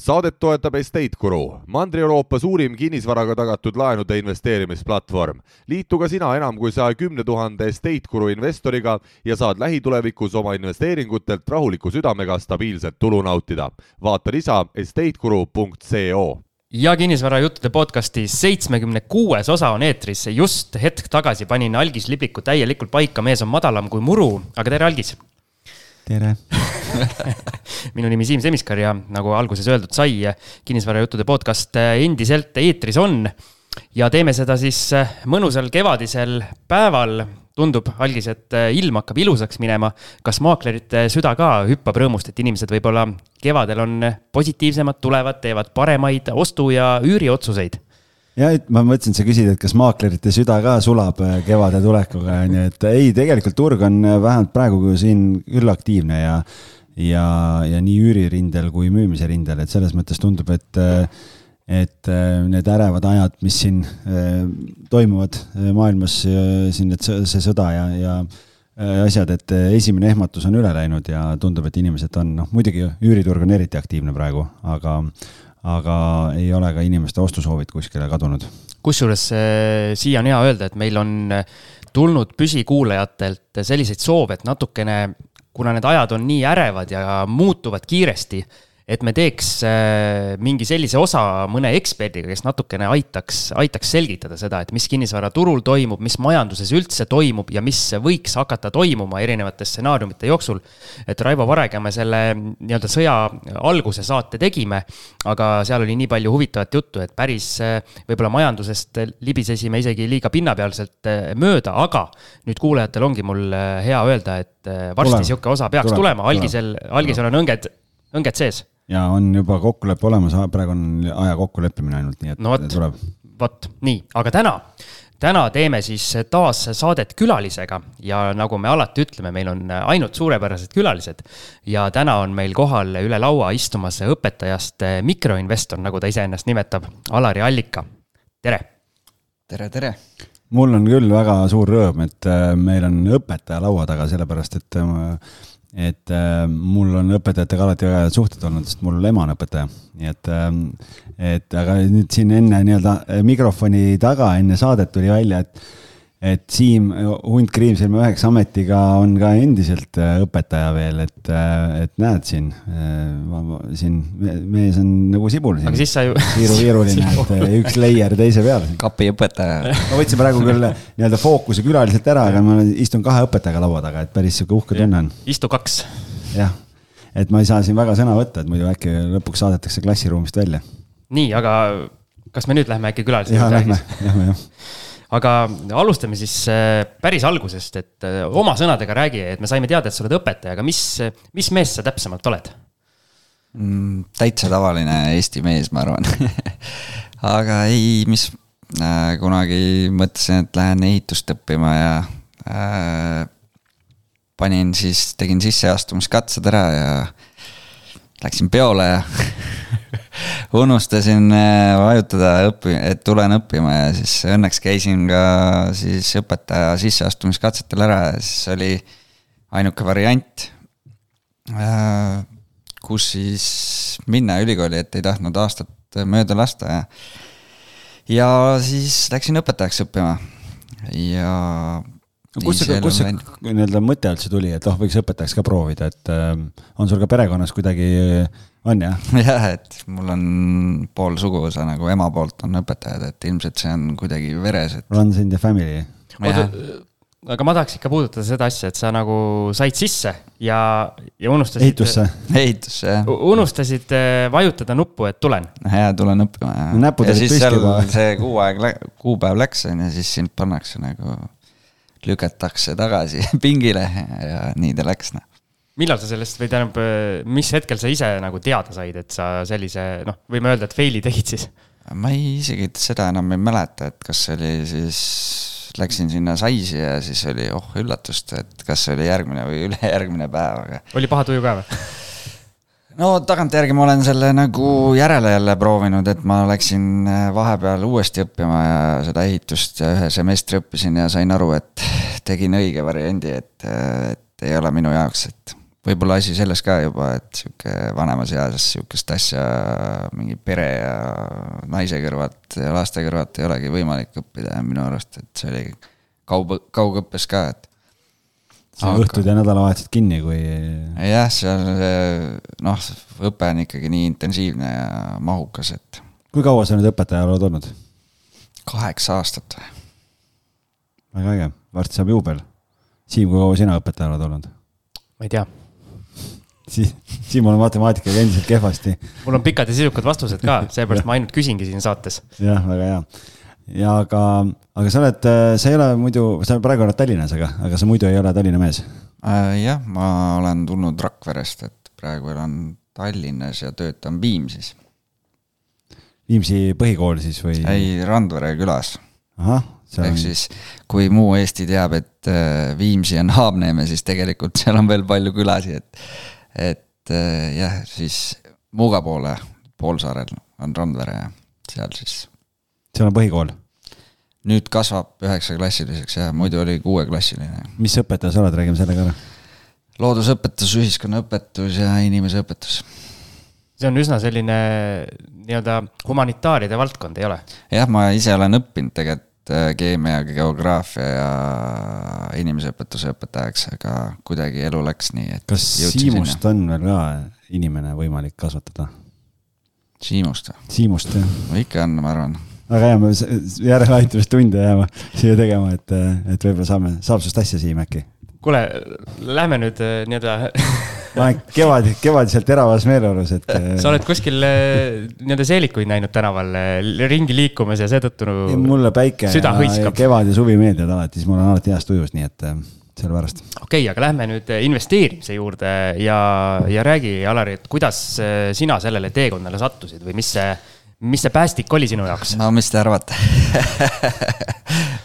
saadet toetab Estate Guru, Mandri-Euroopa suurim kinnisvaraga tagatud laenude investeerimisplatvorm. liitu ka sina enam kui saja kümne tuhande Estate Guru investoriga ja saad lähitulevikus oma investeeringutelt rahuliku südamega stabiilset tulu nautida. vaata lisa estateguru.co ja kinnisvarajuttude podcasti seitsmekümne kuues osa on eetris. just hetk tagasi panin Algis Libliku täielikult paika, mees on madalam kui muru, aga tere, Algis tere minu nimi Siim Semiskar ja nagu alguses öeldud sai, kinnisvarajuttude podcast endiselt eetris on. ja teeme seda siis mõnusal kevadisel päeval. tundub algis, et ilm hakkab ilusaks minema. kas maaklerite süda ka hüppab rõõmust, et inimesed võib-olla kevadel on positiivsemad, tulevad, teevad paremaid ostu- ja üüriotsuseid ja et ma mõtlesin, sa küsid, et kas maaklerite süda ka sulab äh, kevade tulekuga, on ju, et ei, tegelikult turg on äh, vähemalt praegu siin küll aktiivne ja ja, ja nii üüririndel kui müümise rindel, et selles mõttes tundub, et äh, et need ärevad ajad, mis siin toimuvad maailmas, siin need, see sõda ja, ja asjad, et esimene ehmatus on üle läinud ja tundub, et inimesed on, noh, muidugi üüriturg on eriti aktiivne praegu, aga aga ei ole ka inimeste ostusoovid kuskile kadunud. kusjuures äh, siia on hea öelda, et meil on äh, tulnud püsikuulajatelt selliseid soove, et natukene, kuna need ajad on nii ärevad ja muutuvad kiiresti et me teeks äh, mingi sellise osa mõne eksperdiga, kes natukene aitaks, aitaks selgitada seda, et mis kinnisvaraturul toimub, mis majanduses üldse toimub ja mis võiks hakata toimuma erinevate stsenaariumite jooksul. et Raivo Varega me selle nii-öelda sõja alguse saate tegime, aga seal oli nii palju huvitavat juttu, et päris äh, võib-olla majandusest libisesime isegi liiga pinnapealselt äh, mööda, aga nüüd kuulajatel ongi mul hea öelda, et varsti sihuke osa peaks tuleb, tulema, algisel, algisel on õnged, õnged sees ja on juba kokkulepe olemas, praegu on aja kokkuleppimine ainult, nii et no, võt, tuleb. vot, nii, aga täna, täna teeme siis taas saadet külalisega ja nagu me alati ütleme, meil on ainult suurepärased külalised. ja täna on meil kohal üle laua istumas õpetajast mikroinvestor, nagu ta iseennast nimetab, Alari Allika, tere. tere, tere mul on küll väga suur rõõm, et äh, meil on õpetaja laua taga, sellepärast et ma et äh, mul on õpetajatega alati väga head suhted olnud, sest mul ema on õpetaja, nii et äh,, et aga nüüd siin enne nii-öelda mikrofoni taga enne saadet tuli välja, et et Siim Hunt Kriimsilme üheks ametiga on ka endiselt äh, õpetaja veel, et, äh, et näed siin, äh, siin mees on nagu sibul siin. aga siis sa ju. kiiruviiruline, et üks layer teise peal. kapiõpetaja. ma võtsin praegu küll nii-öelda fookuse külaliselt ära, aga ma istun kahe õpetajaga laua taga, et päris sihuke uhke tunne on. istu kaks. jah, et ma ei saa siin väga sõna võtta, et muidu äkki lõpuks saadetakse klassiruumist välja. nii, aga kas me nüüd lähme äkki külalisele? jah, lähme, lähme jah aga alustame siis äh, päris algusest, et äh, oma sõnadega räägi, et me saime teada, et sa oled õpetaja, aga mis, mis mees sa täpsemalt oled mm,? täitsa tavaline Eesti mees, ma arvan aga ei, mis äh, kunagi mõtlesin, et lähen ehitust õppima ja äh, panin siis, tegin sisseastumiskatsed ära ja läksin peole ja unustasin äh, vajutada õppi, et tulen õppima ja siis õnneks käisin ka siis õpetaja sisseastumiskatsetel ära ja siis oli ainuke variant. Äh, kus siis minna ülikooli, et ei tahtnud aastat mööda lasta ja. ja siis läksin õpetajaks õppima ja kust see, kust see nii-öelda mõte üldse tuli, et oh, võiks õpetajaks ka proovida, et äh, on sul ka perekonnas kuidagi, on jah? jah, et mul on pool suguvõsa nagu ema poolt on õpetajad, et ilmselt see on kuidagi veres, et. Runs in the family. aga ma tahaks ikka puudutada seda asja, et sa nagu said sisse ja, ja unustasid. ehitusse. ehitusse, jah. unustasid äh, vajutada nuppu, et tulen. jaa, tulen õppima ja. näpud olid püsti juba. see kuu aeg, kuupäev läks, on ju, siis sind pannakse nagu lükatakse tagasi pingile ja nii ta läks, noh millal sa sellest või tähendab, mis hetkel sa ise nagu teada said, et sa sellise noh, võime öelda, et fail'i tegid siis? ma ei, isegi seda enam ei mäleta, et kas see oli siis, läksin sinna Saisi ja siis oli oh üllatust, et kas see oli järgmine või ülejärgmine päev, aga. oli paha tuju ka või? no tagantjärgi ma olen selle nagu järele jälle proovinud, et ma läksin äh, vahepeal uuesti õppima ja seda ehitust ja ühe semestri õppisin ja sain aru, et tegin õige variandi, et, äh, et ei ole minu jaoks, et võib-olla asi selles ka juba, et sihuke vanemas eas sihukest asja mingi pere ja naise kõrvalt ja laste kõrvalt ei olegi võimalik õppida ja minu arust, et see oli kaug, kaugõppes ka, et. Aga... õhtud ja nädalavahetused kinni, kui. jah, seal noh, õpe on ikkagi nii intensiivne ja mahukas, et. kui kaua sa nüüd õpetaja oled olnud? kaheksa aastat. väga äge, varsti saab juubel. Siim, kui kaua sina õpetaja oled olnud? ma ei tea siis Siimul on matemaatikaga endiselt kehvasti. mul on pikad ja sisukad vastused ka, seepärast ma ainult küsingi siin saates. jah, väga hea. Ja aga, aga sa oled, sa ei ole muidu, sa praegu oled Tallinnas, aga, aga sa muidu ei ole Tallinna mees äh,? jah, ma olen tulnud Rakverest, et praegu elan Tallinnas ja töötan Viimsis. Viimsi põhikool siis või? ei, Randvere külas. ahah ehk on... siis, kui muu Eesti teab, et äh, Viimsi on Haabneeme, siis tegelikult seal on veel palju külasid, et et äh, jah, siis Muuga poole, poolsaarel on Randvere ja seal siis. seal on põhikool? Nüüd kasvab üheksaklassiliseks ja muidu oli kuueklassiline. mis õpetaja sa oled, räägime selle ka ära. loodusõpetus, ühiskonnaõpetus ja inimeseõpetus. see on üsna selline nii-öelda humanitaaride valdkond, ei ole? jah, ma ise olen õppinud tegelikult Äh, keemia, geograafia ja inimeseõpetuse õpetajaks, aga kuidagi elu läks nii, et. kas Siimust sinna. on veel ka inimene võimalik kasvatada? Siimust või? Siimust, jah. ikka on, ma arvan. Väga hea, me järeleaitamistunde jääma siia tegema, et, et võib-olla saame, saab sinust asja, Siim, äkki? kuule, lähme nüüd äh, nii-öelda ma olen kevad, kevadiselt teravas meeleolus, et. sa oled kuskil äh, nii-öelda seelikuid näinud tänaval äh, ringi liikumas ja seetõttu mulle päike ja, ja kevad ja suvi meeldivad alati, siis mul on alati heas tujus, nii et sellepärast. okei okay,, aga lähme nüüd investeerimise juurde ja, ja räägi, Alari, et kuidas sina sellele teekonnale sattusid või mis see, mis see päästik oli sinu jaoks? no mis te arvate?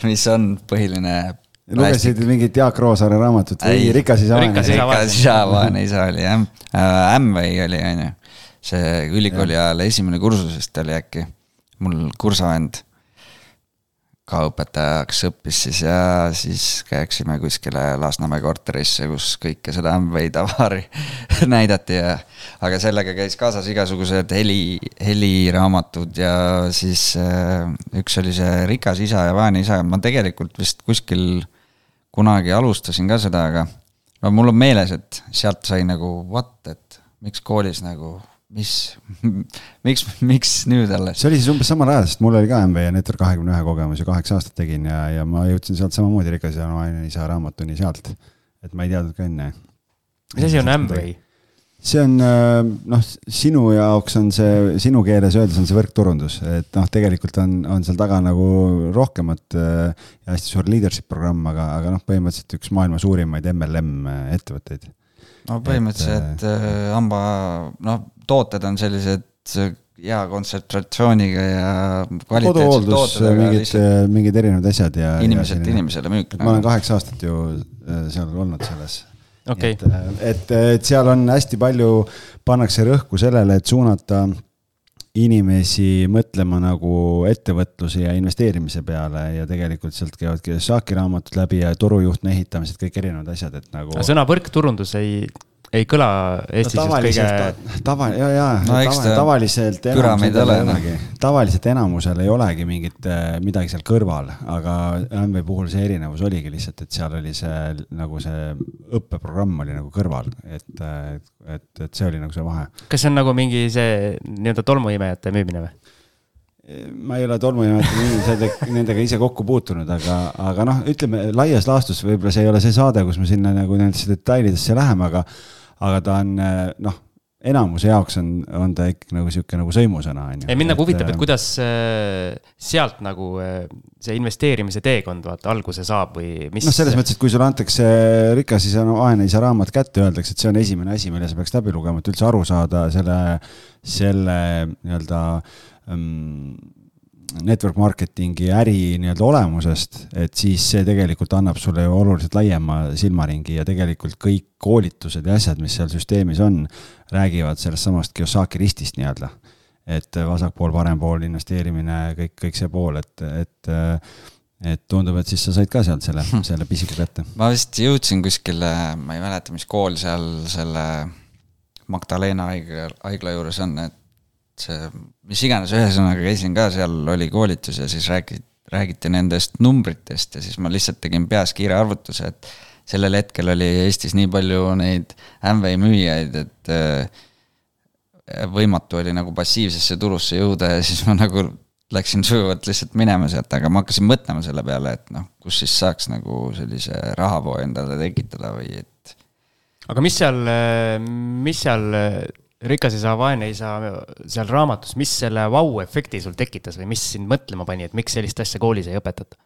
Mis on põhiline lugesid mingit Jaak Roosaare raamatut? Või Rikas isa vaene? rikas isa vaene. isa oli jah. Äh,, Amway oli on ju. see ülikooli ajal esimene kursusest oli äkki, mul kursavend ka õpetajaks õppis siis ja siis käiksime kuskile Lasnamäe korterisse, kus kõike seda Amway tavaari näidati ja. aga sellega käis kaasas igasugused heli, heliraamatud ja siis äh, üks oli see Rikas isa ja vaene isa, ma tegelikult vist kuskil kunagi alustasin ka seda, aga no mul on meeles, et sealt sai nagu what, et miks koolis nagu mis, miks, miks nüüd alles? see oli siis umbes samal ajal, sest mul oli ka MV ja Network kahekümne ühe kogemus ja kaheksa aastat tegin ja, ja ma jõudsin sealt samamoodi Rikas ja vaene isa raamatuni sealt. et ma ei teadnud ka enne. mis asi on Amway? see on äh, noh, sinu jaoks on see, sinu keeles öeldes on see võrkturundus, et noh, tegelikult on, on seal taga nagu rohkemat äh, ja hästi suur leadership programm, aga, aga noh, põhimõtteliselt üks maailma suurimaid MLM äh, ettevõtteid. no põhimõtteliselt et, hamba, noh, tooted on sellised hea kontsentratsiooniga ja koduhooldus, mingid, mingid erinevad asjad ja. inimeselt inimesele müük. ma olen kaheksa aastat ju seal olnud selles okay.. et, et, et seal on hästi palju, pannakse rõhku sellele, et suunata inimesi mõtlema nagu ettevõtluse ja investeerimise peale ja tegelikult sealt käivad Kiyosaki raamatud läbi ja torujuhtme ehitamised, kõik erinevad asjad, et nagu. sõna võrkturundus ei ei kõla Eestis no, just kõige. tava, ja, ja no, tava, tavaliselt enamusel ei olegi, tavaliselt enamusel ei olegi mingit, äh, midagi seal kõrval, aga Amway puhul see erinevus oligi lihtsalt, et seal oli see nagu see õppeprogramm oli nagu kõrval, et, äh, et, et see oli nagu see vahe. kas see on nagu mingi see nii-öelda tolmuimejate müümine või? Ma ei ole tolmuimejate nendega ise kokku puutunud, aga, aga noh, ütleme laias laastus võib-olla see ei ole see saade, kus me sinna nagu nendesse detailidesse läheme, aga aga ta on noh, enamuse jaoks on, on ta ikkagi nagu sihuke nagu sõimusõna on ju. mind nagu huvitab, et kuidas äh, sealt nagu see investeerimise teekond vaata alguse saab või mis. noh, selles mõttes, et kui sulle antakse rikas isa, vaene isa raamat kätte, öeldakse, et see on esimene asi, mille sa peaks läbi lugema, et üldse aru saada selle, selle nii-öelda network marketing'i äri nii-öelda olemusest, et siis see tegelikult annab sulle ju oluliselt laiema silmaringi ja tegelikult kõik koolitused ja asjad, mis seal süsteemis on, räägivad sellest samast Kiyosaki ristist nii-öelda. et vasakpool, parempool investeerimine, kõik, kõik see pool, et, et et tundub, et siis sa said ka sealt selle, selle pisiku kätte. ma vist jõudsin kuskile, ma ei mäleta, mis kool seal selle Magdalena haigla, haigla juures on, et mis iganes, ühesõnaga käisin ka seal, oli koolitus ja siis räägiti, räägiti nendest numbritest ja siis ma lihtsalt tegin peas kiire arvutuse, et sellel hetkel oli Eestis nii palju neid Amway müüjaid, et äh, võimatu oli nagu passiivsesse turusse jõuda ja siis ma nagu läksin sujuvalt lihtsalt minema sealt, aga ma hakkasin mõtlema selle peale, et noh, kus siis saaks nagu sellise rahavoo endale tekitada või et. aga mis seal, mis seal rikas ei saa, vaene ei saa seal raamatus, mis selle vau-efekti sul tekitas või mis sind mõtlema pani, et miks sellist asja koolis ei õpetata?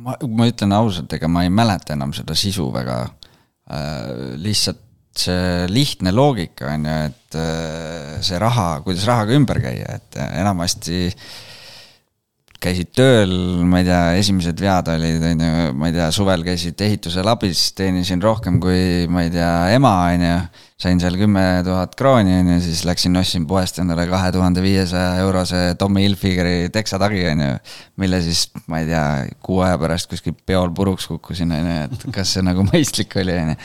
ma, ma ütlen ausalt, ega ma ei mäleta enam seda sisu väga äh,. lihtsalt see lihtne loogika on ju, et äh, see raha, kuidas rahaga ümber käia, et enamasti käisid tööl, ma ei tea, esimesed vead olid, on ju, ma ei tea, suvel käisid ehitusel abis, teenisin rohkem kui, ma ei tea, ema, on ju sain seal kümme tuhat krooni, on ju, siis läksin ostsin poest endale kahe tuhande viiesaja eurose Tommy Hilfigeri teksatagi, on ju. mille siis, ma ei tea, kuu aja pärast kuskil peol puruks kukkusin, on ju, et kas see nagu mõistlik oli, on ju.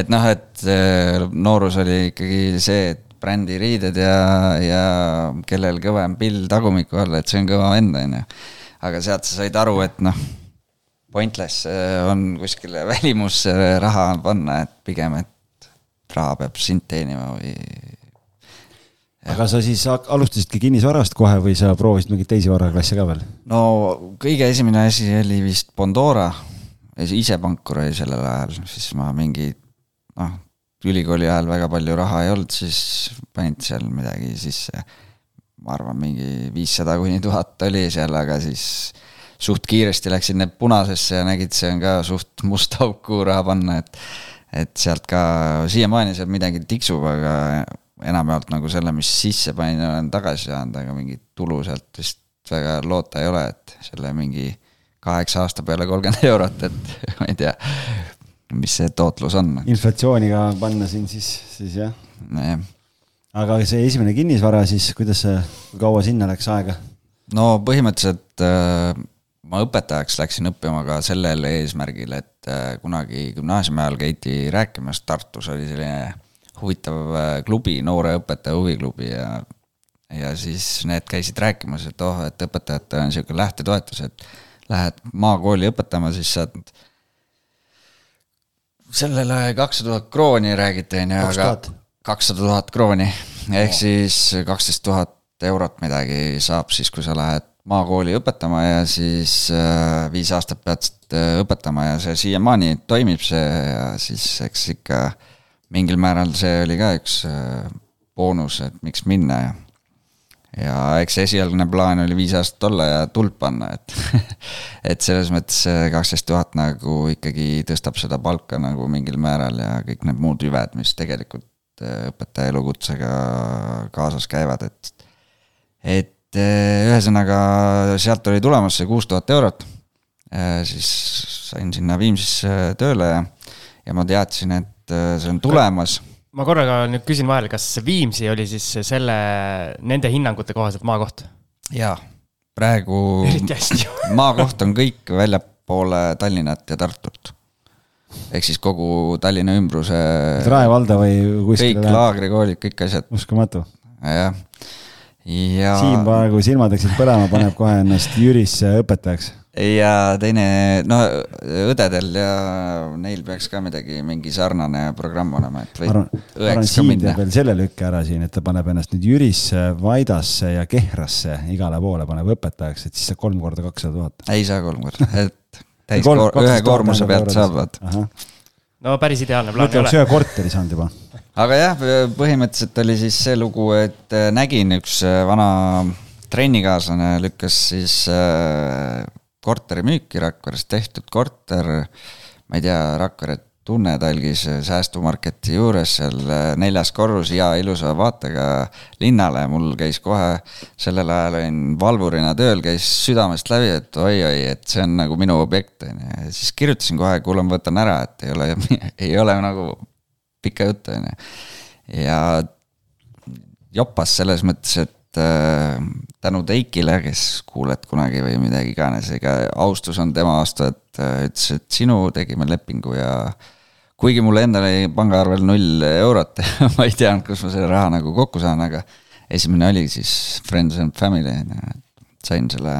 et noh, et äh, noorus oli ikkagi see, et brändiriided ja, ja kellel kõvem pill tagumiku all, et see on kõva vend, on ju. aga sealt sa said aru, et noh pointless äh, on kuskile välimusse raha panna, et pigem, et raha peab sind teenima või. aga sa siis alustasidki kinnisvarast kohe või sa proovisid mingeid teisi varaklasse ka veel? no kõige esimene asi oli vist Bondora, ise pankur oli sellel ajal, siis ma mingi noh, ülikooli ajal väga palju raha ei olnud, siis panid seal midagi sisse. ma arvan, mingi viissada kuni tuhat oli seal, aga siis suht kiiresti läksid need punasesse ja nägid, see on ka suht must auk, kuhu raha panna, et et sealt ka siiamaani sealt midagi tiksub, aga enamjaolt nagu selle, mis sisse panin, olen tagasi saanud, aga mingit tulu sealt vist väga loota ei ole, et selle mingi kaheksa aasta peale kolmkümmend eurot, et ma ei tea, mis see tootlus on. inflatsiooniga panna siin siis, siis jah nee.. aga see esimene kinnisvara siis, kuidas see, kui kaua sinna läks aega? no põhimõtteliselt äh, ma õpetajaks läksin õppima ka sellel eesmärgil, et äh, kunagi gümnaasiumi ajal käidi rääkimas, Tartus oli selline huvitav äh, klubi, noore õpetaja huviklubi ja ja siis need käisid rääkimas, et oh, et õpetajatel on niisugune lähtetoetus, et lähed maakooli õpetama, siis saad sellele kakssada tuhat krooni räägiti, on ju, aga kakssada tuhat. krooni. Ehk siis kaksteist tuhat eurot midagi saab siis, kui sa lähed maakooli õpetama ja siis äh, viis aastat pead äh, õpetama ja see siiamaani toimib see ja siis eks ikka mingil määral see oli ka üks äh, boonus, et miks minna ja ja eks esialgne plaan oli viis aastat olla ja tuld panna, et et selles mõttes kaksteist tuhat nagu ikkagi tõstab seda palka nagu mingil määral ja kõik need muud hüved, mis tegelikult õpetaja elukutsega kaasas käivad, et et Eh, ühesõnaga sealt oli tulemas see kuus tuhat eurot. Siis sain sinna Viimsisse tööle ja, ja ma teadsin, et see on tulemas. Ma korraga nüüd küsin vahele, kas Viimsi oli siis selle, nende hinnangute kohaselt maakoht? jaa, praegu maakoht on kõik väljapoole Tallinnat ja Tartut ehk siis kogu Tallinna ümbruse. Rae valda või kuskile? kõik laagrikoolid, kõik asjad. uskumatu. jah ja. Siim praegu silmad hakkasid põlema, paneb kohe ennast Jürisse õpetajaks. Ja teine, no õdedel ja neil peaks ka midagi, mingi sarnane programm olema, et võid õeks ka minna. veel selle lükke ära siin, et ta paneb ennast nüüd Jürisse, Vaidasse ja Kehrasse igale poole paneb õpetajaks, et siis saab kolm korda kakssada tuhat. ei saa kolm korda, et täis koor, ühe koormuse pealt saavad. no päris ideaalne plaan ei ole. ühe korteri saanud juba aga jah, põhimõtteliselt oli siis see lugu, et äh, nägin üks äh, vana trennikaaslane lükkas siis äh, korteri müüki Rakveres, tehtud korter, ma ei tea, Rakvere tunnetalgis säästumarketi juures seal neljas korrus, hea ilusa vaatega linnale, mul käis kohe, sellel ajal olin valvurina tööl, käis südamest läbi, et oi-oi, et see on nagu minu objekt, on ju, ja siis kirjutasin kohe, kuule, ma võtan ära, et ei ole, ei ole nagu pikka juttu, on ju. ja jopas selles mõttes, et et äh, tänu Teikile, kes kuuled kunagi või midagi iganes, ega austus on tema vastu, et äh, ütles, et sinu tegime lepingu ja kuigi mul endal oli pangaarvel null eurot ma ei teadnud, kus ma selle raha nagu kokku saan, aga esimene oli siis Friends and Family, sain selle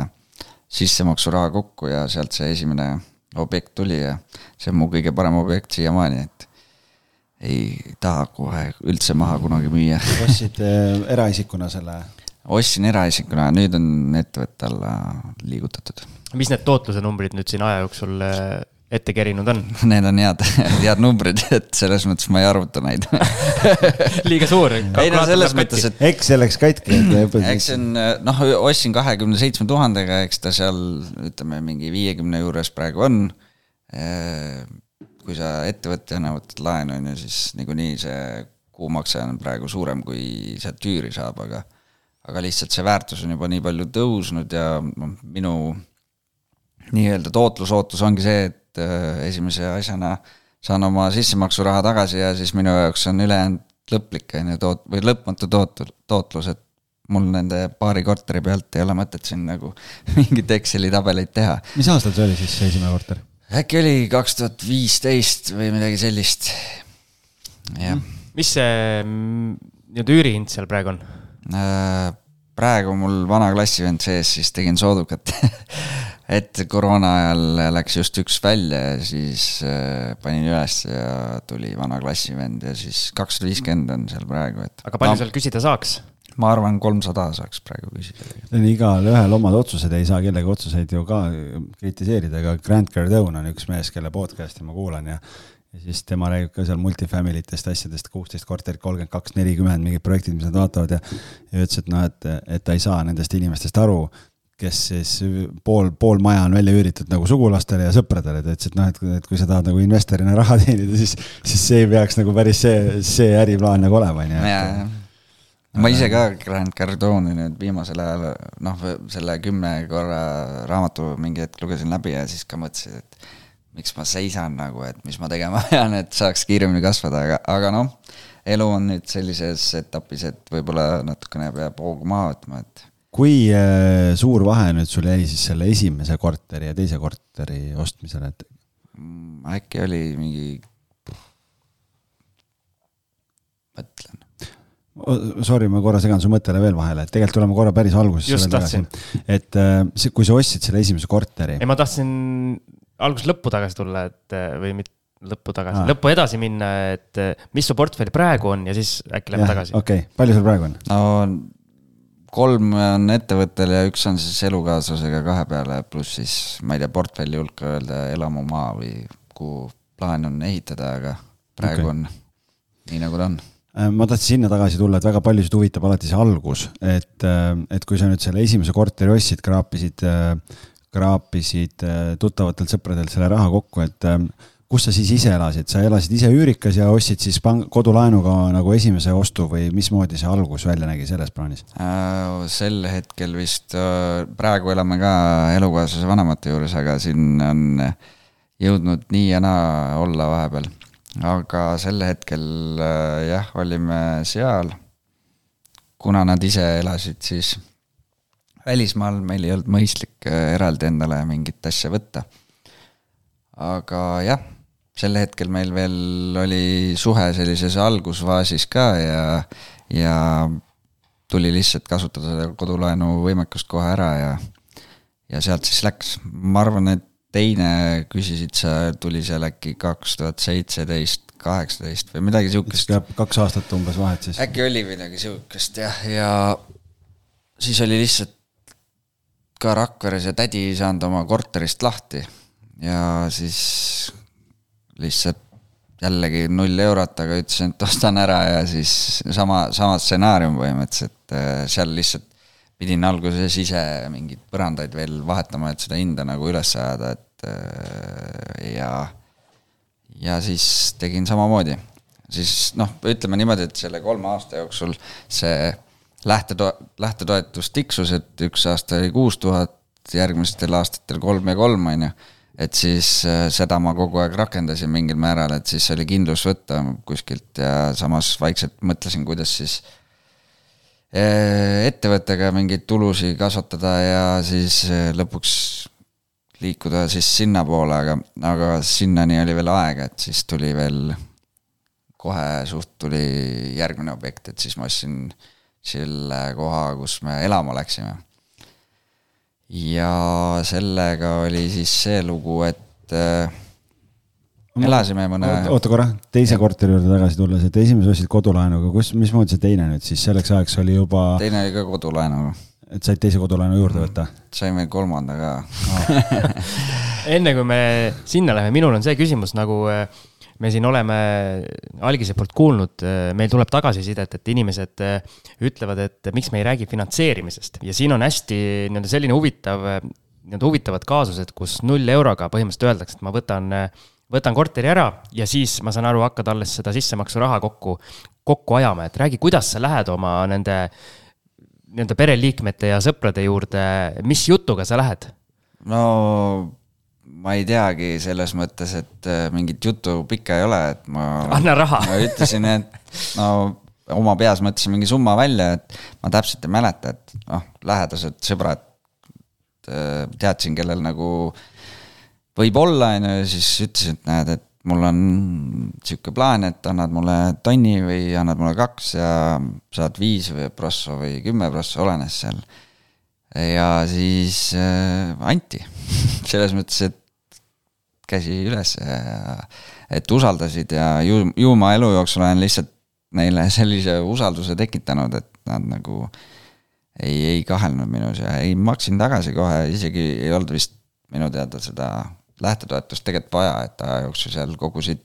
sissemaksuraha kokku ja sealt see esimene objekt tuli ja see on mu kõige parem objekt siiamaani, et ei taha kohe üldse maha kunagi müüa. ostsid äh, eraisikuna selle? Ostsin eraisikuna, nüüd on ettevõtte alla liigutatud. mis need tootluse numbrid nüüd siin aja jooksul äh, ette kerinud on? Need on head, head numbrid, et selles mõttes ma ei arvuta neid liiga suur. ei no selles mõttes, et. Excel läks katki. eks see on, noh, ostsin kahekümne seitsme tuhandega, eks ta seal ütleme mingi viiekümne juures praegu on kui sa ettevõtjana võtad laenu, on ju, siis niikuinii see kuumakse on praegu suurem, kui sealt üüri saab, aga aga lihtsalt see väärtus on juba nii palju tõusnud ja noh, minu nii-öelda tootlusootus ongi see, et äh, esimese asjana saan oma sissemaksuraha tagasi ja siis minu jaoks on ülejäänud lõplik, on ju, toot-, või lõpmatu toot-, tootlus, et mul nende paari korteri pealt ei ole mõtet siin nagu mingit Exceli tabeleid teha. mis aastal see oli siis, see esimene korter? äkki oli kaks tuhat viisteist või midagi sellist, jah. mis see mm, nii-öelda üürihind seal praegu on? Äh, praegu mul vana klassivend sees, siis tegin soodukat et koroona ajal läks just üks välja ja siis äh, panin üles ja tuli vana klassivend ja siis kakssada viiskümmend on seal praegu, et. aga palju no, seal küsida saaks? ma arvan, kolmsada saaks praegu küsida. igalühel omad otsused, ei saa kellegi otsuseid ju ka kritiseerida, aga Grant Cardone on üks mees, kelle podcast'i ma kuulan ja ja siis tema räägib ka seal multifamily test asjadest, kuusteist korterit, kolmkümmend kaks, nelikümmend, mingid projektid, mis nad vaatavad ja ja ütles, et noh, et, et ta ei saa nendest inimestest aru, kes siis pool, pool maja on välja üüritud nagu sugulastele ja sõpradele, ta ütles, et noh, et, et kui sa tahad nagu investorina raha teenida, siis, siis see ei peaks nagu päris see, see äriplaan nagu olema, on ju ma ise ka Grant Cardone'i nüüd viimasel ajal noh, selle kümne korra raamatu mingi hetk lugesin läbi ja siis ka mõtlesin, et miks ma seisan nagu, et mis ma tegema pean, et saaks kiiremini kasvada, aga, aga noh, elu on nüüd sellises etapis, et võib-olla natukene peab hoogu maha võtma, et kui äh, suur vahe nüüd sul jäi siis selle esimese korteri ja teise korteri ostmisel, et? Mm, äkki oli mingi, mõtlen Sorry, ma korra segan su mõttele veel vahele, et tegelikult tuleme korra päris algusesse veel tagasi. et äh, kui sa ostsid selle esimese korteri. ei, ma tahtsin algusest lõppu tagasi tulla, et või mitte lõppu tagasi, lõppu edasi minna, et mis su portfell praegu on ja siis äkki lähme tagasi. okei okay., palju sul praegu on? no kolm on ettevõttel ja üks on siis elukaaslasega kahe peale, pluss siis ma ei tea, portfelli hulka öelda elamumaa või kuhu plaan on ehitada, aga praegu okay. on nii, nagu ta on Äh, ma tahtsin sinna tagasi tulla, et väga paljusid huvitab alati see algus, et, äh, et kui sa nüüd selle esimese korteri ostsid, kraapisid, äh, kraapisid tuttavatelt sõpradelt selle raha kokku, et kus sa siis ise elasid, sa elasid ise üürikas ja ostsid siis pang-, kodulaenuga nagu esimese ostu või mismoodi see algus välja nägi selles plaanis äh,? sel hetkel vist äh,, praegu elame ka elukaaslase vanemate juures, aga siin on jõudnud nii ja naa olla vahepeal aga sel hetkel äh, jah, olime seal. kuna nad ise elasid siis välismaal, meil ei olnud mõistlik äh, eraldi endale mingit asja võtta. aga jah, sel hetkel meil veel oli suhe sellises algusfaasis ka ja, ja tuli lihtsalt kasutada seda kodulaenu võimekust kohe ära ja, ja sealt siis läks. ma arvan, et teine küsisid sa, tuli seal äkki kaks tuhat seitseteist, kaheksateist või midagi sihukest. peab kaks aastat umbes vahet siis. äkki oli midagi sihukest jah, ja siis oli lihtsalt ka Rakveres ja tädi ei saanud oma korterist lahti ja siis lihtsalt jällegi null eurot, aga ütlesin, et ostan ära ja siis sama, sama stsenaarium põhimõtteliselt, äh, seal lihtsalt pidin alguses ise mingeid põrandaid veel vahetama, et seda hinda nagu üles ajada, et äh, ja, ja siis tegin samamoodi. siis noh, ütleme niimoodi, et selle kolme aasta jooksul see lähtetoe-, lähtetoetus tiksus, et üks aasta oli kuus tuhat, järgmistel aastatel kolm ja kolm, on ju. et siis äh, seda ma kogu aeg rakendasin mingil määral, et siis oli kindlus võtta kuskilt ja samas vaikselt mõtlesin, kuidas siis ettevõttega mingeid tulusid kasvatada ja siis lõpuks liikuda siis sinnapoole, aga, aga sinnani oli veel aega, et siis tuli veel, kohe suht tuli järgmine objekt, et siis ma ostsin selle koha, kus me elama läksime. ja sellega oli siis see lugu, et äh, elasime mõne. oota korra, teise korteri juurde tagasi tulles, et esimese ostsid kodulaenuga, kus, mismoodi see teine nüüd siis selleks ajaks oli juba? teine oli ka kodulaenuga et said teise kodulaenu juurde mm. võtta? saime kolmanda ka enne kui me sinna läheme, minul on see küsimus nagu äh, me siin oleme algise poolt kuulnud, äh, meil tuleb tagasisidet, et inimesed äh, ütlevad, et miks me ei räägi finantseerimisest ja siin on hästi nii-öelda selline huvitav, nii-öelda huvitavad kaasused, kus null euroga põhimõtteliselt öeldakse, et ma võtan, võtan korteri ära ja siis ma saan aru, hakkad alles seda sissemaksuraha kokku, kokku ajama, et räägi, kuidas sa lähed oma nende nii-öelda pereliikmete ja sõprade juurde, mis jutuga sa lähed? no ma ei teagi selles mõttes, et äh, mingit juttu pikka ei ole, et ma. anna raha. ma ütlesin, et no oma peas mõtlesin mingi summa välja, et ma täpselt ei mäleta, et noh, lähedased sõbrad äh, teadsin, kellel nagu võib olla, on ju, siis ütlesin, et näed, et mul on sihuke plaan, et annad mulle tonni või annad mulle kaks ja saad viis või prosso või kümme prosso, olenes seal. ja siis äh, anti, selles mõttes, et käsi üles ja et usaldasid ja ju, ju ma elu jooksul olen lihtsalt neile sellise usalduse tekitanud, et nad nagu ei, ei kahelnud minus ja ei, maksin tagasi kohe, isegi ei olnud vist minu teada seda lähtetoetust tegelikult vaja, et aja jooksul seal kogusid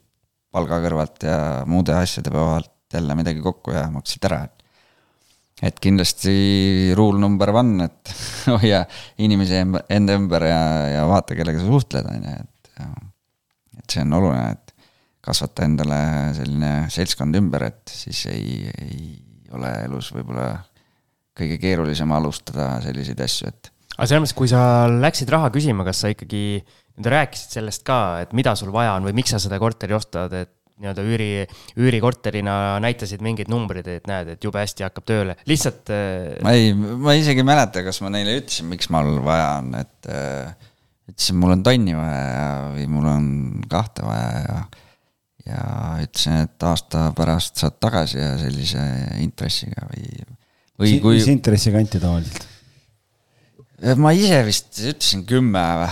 palga kõrvalt ja muude asjade pealt jälle midagi kokku ja maksid ära, et et kindlasti rule number one, et hoia inimesi enda ümber ja, ja vaata, kellega sa suhtled, on ju, et. Et see on oluline, et kasvata endale selline seltskond ümber, et siis ei, ei ole elus võib-olla kõige keerulisem alustada selliseid asju, et. aga selles mõttes, kui sa läksid raha küsima, kas sa ikkagi Te rääkisid sellest ka, et mida sul vaja on või miks sa seda korteri ostad, et nii-öelda üüri, üürikorterina näitasid mingeid numbreid, et näed, et jube hästi hakkab tööle, lihtsalt. Äh, ma ei, ma isegi ei mäleta, kas ma neile ütlesin, miks mul vaja on, et äh, ütlesin, mul on tonni vaja ja, või mul on kahte vaja ja. ja ütlesin, et aasta pärast saad tagasi ja sellise intressiga või, või kui. mis intressiga anti tavaliselt? ma ise vist ütlesin kümme või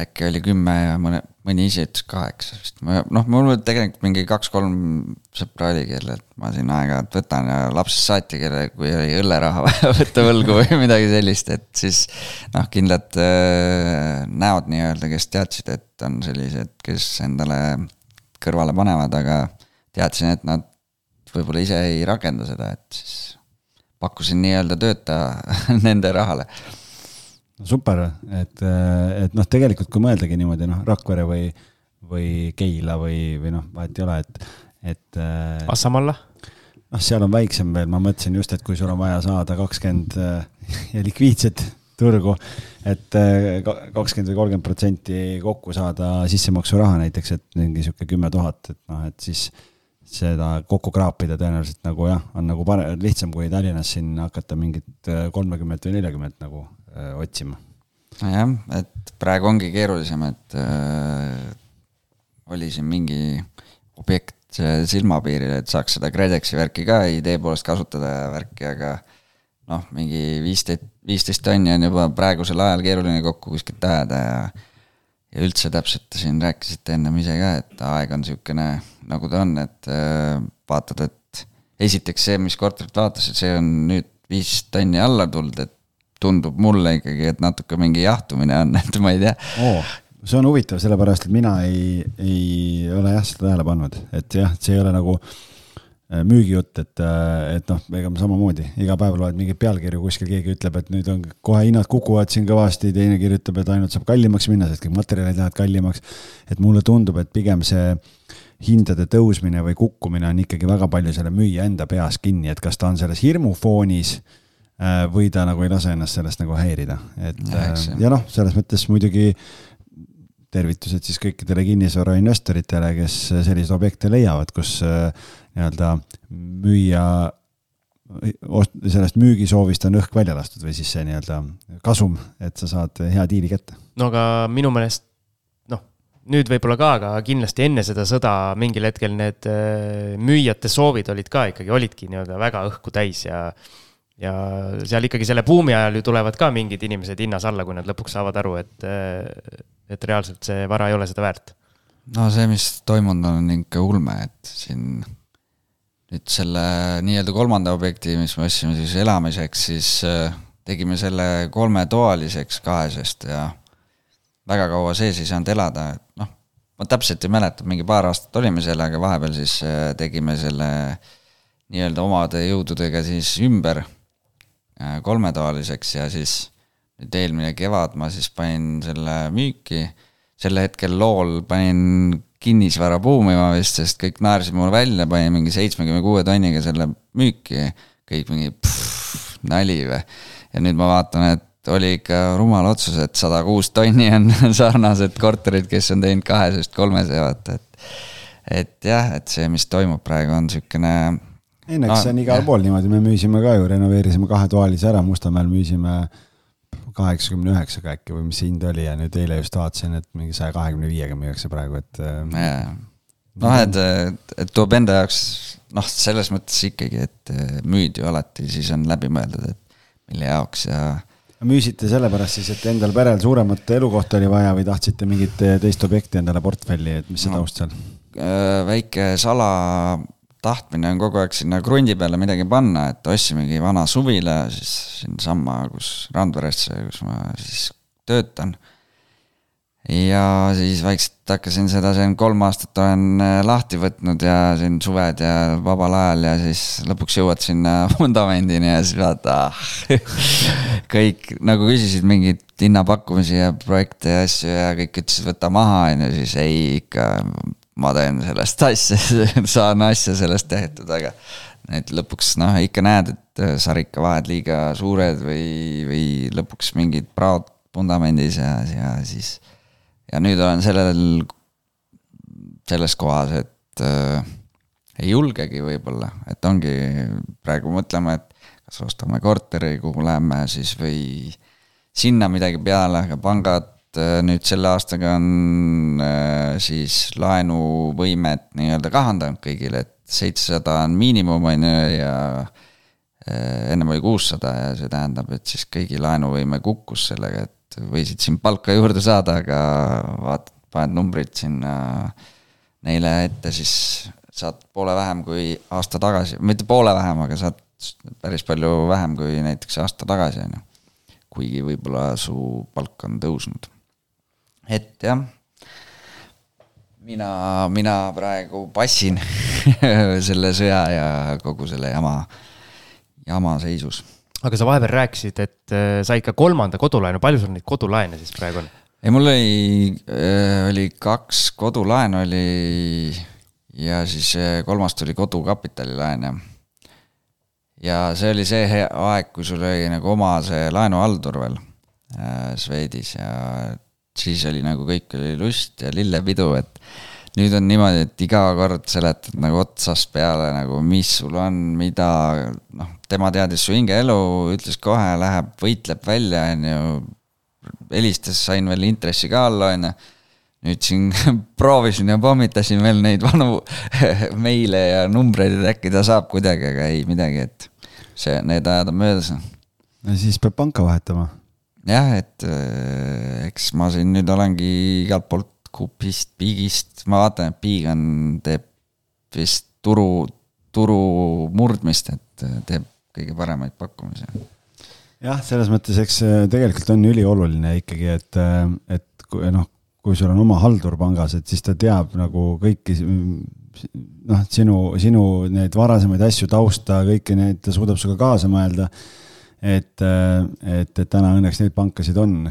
äkki oli kümme ja mõne, mõni ise ütles kaheksa vist. ma noh, mul tegelikult mingi kaks-kolm sõpra oli, kellelt ma siin aeg-ajalt võtan ja lapsest saati, kelle, kui oli õlleraha vaja võtta võlgu või midagi sellist, et siis noh, kindlad äh, näod nii-öelda, kes teadsid, et on sellised, kes endale kõrvale panevad, aga teadsin, et nad võib-olla ise ei rakenda seda, et siis pakkusin nii-öelda tööta nende rahale super, et, et noh, tegelikult kui mõeldagi niimoodi noh, Rakvere või, või Keila või, või noh, vahet ei ole, et, et. Assamalla? noh, seal on väiksem veel, ma mõtlesin just, et kui sul on vaja saada kakskümmend ja likviidset turgu, et kakskümmend või kolmkümmend protsenti kokku saada sissemaksuraha näiteks, et mingi sihuke kümme tuhat, et noh, et siis seda kokku kraapida tõenäoliselt nagu jah, on nagu parem, lihtsam kui Tallinnas siin hakata mingit kolmekümmet või neljakümmet nagu otsima. jah, et praegu ongi keerulisem, et äh, oli siin mingi objekt silmapiiril, et saaks seda KredExi värki ka idee poolest kasutada ja värki, aga noh, mingi viisteist, viisteist tonni on juba praegusel ajal keeruline kokku kuskilt ajada ja ja üldse täpselt siin rääkisite ennem ise ka, et aeg on niisugune, nagu ta on, et äh, vaatad, et esiteks see, mis korterit vaatasid, see on nüüd viis tonni alla tulnud, et tundub mulle ikkagi, et natuke mingi jahtumine on, et ma ei tea oh see on huvitav, sellepärast et mina ei, ei ole jah seda tähele pannud, et jah, see ei ole nagu äh, müügijutt, et, äh, et noh, ega ma samamoodi iga päev loed mingeid pealkirju, kuskil keegi ütleb, et nüüd on kohe hinnad kukuvad siin kõvasti, teine kirjutab, et ainult saab kallimaks minna, sest kõik materjalid lähevad kallimaks. et mulle tundub, et pigem see hindade tõusmine või kukkumine on ikkagi väga palju selle müüja enda peas kinni, et kas ta on selles hirmufoonis Äh, või ta nagu ei lase ennast sellest nagu häirida, et ja, äh, ja noh, selles mõttes muidugi tervitused siis kõikidele kinnisvarainvestoritele, kes selliseid objekte leiavad, kus äh, nii-öelda müüja sellest müügisoovist on õhk välja lastud või siis see nii-öelda kasum, et sa saad hea diili kätte. no aga minu meelest noh, nüüd võib-olla ka, aga kindlasti enne seda sõda mingil hetkel need äh, müüjate soovid olid ka ikkagi, olidki nii-öelda väga õhku täis ja ja seal ikkagi selle buumi ajal ju tulevad ka mingid inimesed hinnas alla, kui nad lõpuks saavad aru, et, et reaalselt see vara ei ole seda väärt. no see, mis toimunud on, on ikka ulme, et siin nüüd selle nii-öelda kolmanda objekti, mis me ostsime siis elamiseks, siis äh, tegime selle kolmetoaliseks kahesest ja väga kaua sees ei saanud elada, et noh, ma täpselt ei mäleta, mingi paar aastat olime sellega, vahepeal siis äh, tegime selle nii-öelda omade jõududega siis ümber kolmetoaliseks ja siis nüüd eelmine kevad ma siis panin selle müüki, sel hetkel lool panin kinnisvara buumima vist, sest kõik naersid mulle välja, panin mingi seitsmekümne kuue tonniga selle müüki, kõik mingi pff, nali või. ja nüüd ma vaatan, et oli ikka rumal otsus, et sada kuus tonni on sarnased korterid, kes on teinud kahesest kolmese, vaata, et. et jah, et see, mis toimub praegu, on siukene. Ei no eks see on igal pool niimoodi, me müüsime ka ju, renoveerisime kahetoalise ära, Mustamäel müüsime kaheksakümne üheksaga äkki või mis see hind oli ja nüüd eile just vaatasin, et mingi saja kahekümne viiega müüakse praegu, et. Äh, noh, et, et tuleb enda jaoks noh, selles mõttes ikkagi, et äh, müüd ju alati, siis on läbimõeldud, et mille jaoks ja. müüsite sellepärast siis, et endal perel suuremat elukohta oli vaja või tahtsite mingit teist objekti endale portfelli, et mis see no, taust seal? Äh, väike sala tahtmine on kogu aeg sinna krundi peale midagi panna, et ostsimegi vana suvila siis siinsamma, kus Randveresse, kus ma siis töötan. ja siis vaikselt hakkasin seda siin kolm aastat olen äh, lahti võtnud ja siin suved ja vabal ajal ja siis lõpuks jõuad sinna vundamendini ja siis vaata ah, kõik nagu küsisid mingeid hinnapakkumisi ja projekte ja asju ja kõik ütlesid, võta maha, on ju, siis ei ikka ma teen sellest asja saan asja sellest tehtud, aga et lõpuks noh, ikka näed, et äh, sarikavahed liiga suured või, või lõpuks mingid praod vundamendis ja, ja siis. ja nüüd olen sellel, selles kohas, et äh, ei julgegi võib-olla, et ongi praegu mõtlema, et kas ostame korteri, kuhu läheme siis või sinna midagi peale, aga pangad Äh, nüüd selle aastaga on äh, siis laenuvõimet nii-öelda kahandanud kõigile, et seitsesada on miinimum, on ju, ja äh, ennem oli kuussada ja see tähendab, et siis kõigi laenuvõime kukkus sellega, et võisid siin palka juurde saada, aga vaatad, paned numbrid sinna neile ette, siis saad poole vähem kui aasta tagasi, mitte poole vähem, aga saad päris palju vähem kui näiteks aasta tagasi, on ju. kuigi võib-olla su palk on tõusnud et jah, mina, mina praegu passin selle sõja ja kogu selle jama, jama seisus. aga sa vahepeal rääkisid, et äh, sa ikka kolmanda kodulaenu, palju sul neid kodulaene siis praegu on? ei, mul oli, äh, oli kaks kodulaenu oli ja siis äh, kolmas tuli kodukapitalilaen ja ja see oli see aeg, kui sul oli nagu oma see laenuhaldur veel äh, Swedis ja siis oli nagu kõik oli lust ja lillepidu, et nüüd on niimoodi, et iga kord seletad nagu otsast peale nagu, mis sul on, mida, noh, tema teadis su hingeelu, ütles kohe, läheb, võitleb välja, on ju. helistas, sain veel intressi ka alla, on ju. nüüd siin proovisin ja pommitasin veel neid vanu meile ja numbreid, et äkki ta saab kuidagi, aga ei midagi, et see, need ajad on möödas. no siis peab panka vahetama jah, et äh, eks ma siin nüüd olengi igalt poolt Coopist, Bigist, ma vaatan, et Big on, teeb vist turu, turu murdmist, et äh, teeb kõige paremaid pakkumisi. jah, selles mõttes, eks tegelikult on ülioluline ikkagi, et, et kui noh, kui sul on oma haldur pangas, et siis ta teab nagu kõiki noh, sinu, sinu neid varasemaid asju, tausta, kõiki neid, ta suudab sinuga kaasa mõelda et, äh, et, et täna õnneks neid pankasid on,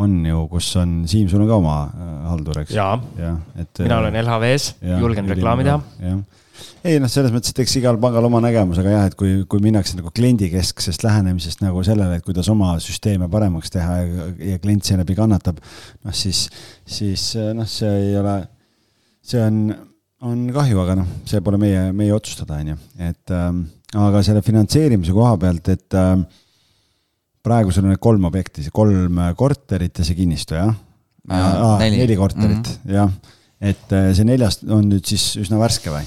on ju, kus on, Siim, sul on ka oma äh, haldur, eks? jaa ja,, mina olen LHV-s, julgen reklaami teha. ei noh, selles mõttes, et eks igal pangal oma nägemus, aga jah, et kui, kui minnakse nagu kliendikesksest lähenemisest nagu sellele, et kuidas oma süsteeme paremaks teha ja, ja klient seeläbi kannatab, noh siis, siis noh, see ei ole, see on, on kahju, aga noh, see pole meie, meie otsustada, on ju, et ähm, aga selle finantseerimise koha pealt, et äh, praegu sul on need kolm objekti, see kolm korterit ja see kinnistu, jah? Neli. neli korterit mm, -hmm. jah. et äh, see neljas on nüüd siis üsna värske või?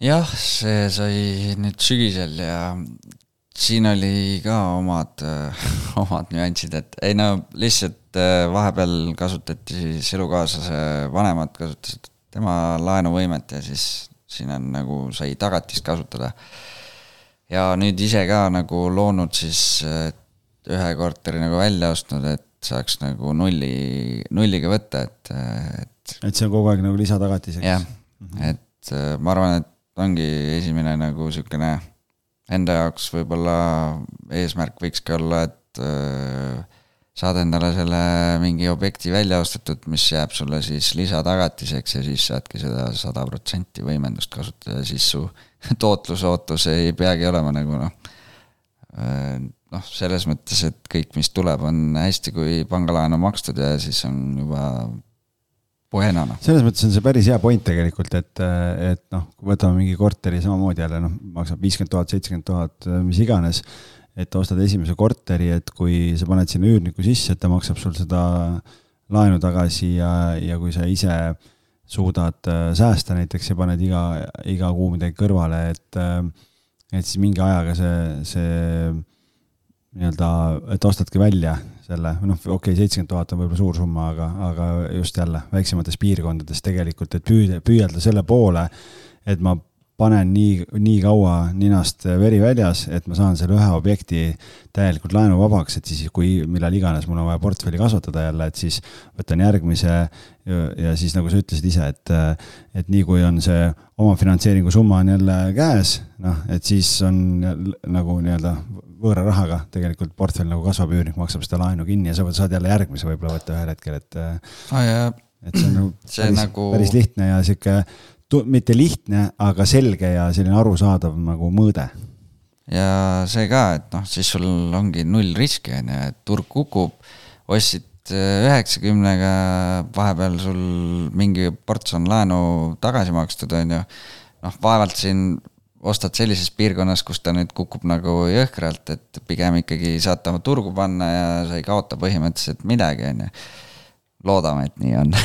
jah, see sai nüüd sügisel ja siin oli ka omad, omad nüansid, et ei no lihtsalt äh, vahepeal kasutati siis elukaaslase vanemad kasutasid tema laenuvõimet ja siis siin on nagu sai tagatist kasutada. ja nüüd ise ka nagu loonud siis ühe korteri nagu välja ostnud, et saaks nagu nulli, nulliga võtta, et, et. et see on kogu aeg nagu lisatagatiseks? jah, et ma arvan, et ongi esimene nagu sihukene enda jaoks võib-olla eesmärk võikski olla, et äh, saad endale selle mingi objekti välja ostetud, mis jääb sulle siis lisatagatiseks ja siis saadki seda sada protsenti võimendust kasutada ja siis su tootlusootus ei peagi olema nagu noh, äh, noh, selles mõttes, et kõik, mis tuleb, on hästi, kui pangalaen on makstud ja siis on juba Buenana. selles mõttes on see päris hea point tegelikult, et, et noh, kui võtame mingi korteri samamoodi jälle noh, maksab viiskümmend tuhat, seitsekümmend tuhat, mis iganes. et ostad esimese korteri, et kui sa paned sinna üürniku sisse, et ta maksab sul seda laenu tagasi ja, ja kui sa ise suudad äh, säästa näiteks ja paned iga, iga kuu midagi kõrvale, et, äh, et siis mingi ajaga see, see nii-öelda, et ostadki välja selle, noh, okei okay,, seitsekümmend tuhat on võib-olla suur summa, aga, aga just jälle väiksemates piirkondades tegelikult, et püüda, püüelda selle poole, et ma panen nii, nii kaua ninast veri väljas, et ma saan selle ühe objekti täielikult laenuvabaks, et siis kui, millal iganes mul on vaja portfelli kasvatada jälle, et siis võtan järgmise ja, ja siis nagu sa ütlesid ise, et, et nii kui on see omafinantseeringu summa on jälle käes, noh, et siis on nagu nii-öelda võõra rahaga tegelikult portfell nagu kasvab, üürnik maksab seda laenu kinni ja sa saad jälle järgmise võib-olla võtta ühel hetkel, et ah,. et see on nagu see päris, nagu... päris lihtne ja sihuke, mitte lihtne, aga selge ja selline arusaadav nagu mõõde. ja see ka, et noh, siis sul ongi null riski, on ju, et turg kukub, ostsid äh, üheksakümnega, vahepeal sul mingi ports on laenu tagasi makstud, on ju. noh, vaevalt siin ostad sellises piirkonnas, kus ta nüüd kukub nagu jõhkralt, et pigem ikkagi saad ta turgu panna ja sa ei kaota põhimõtteliselt midagi, on ju. loodame, et nii on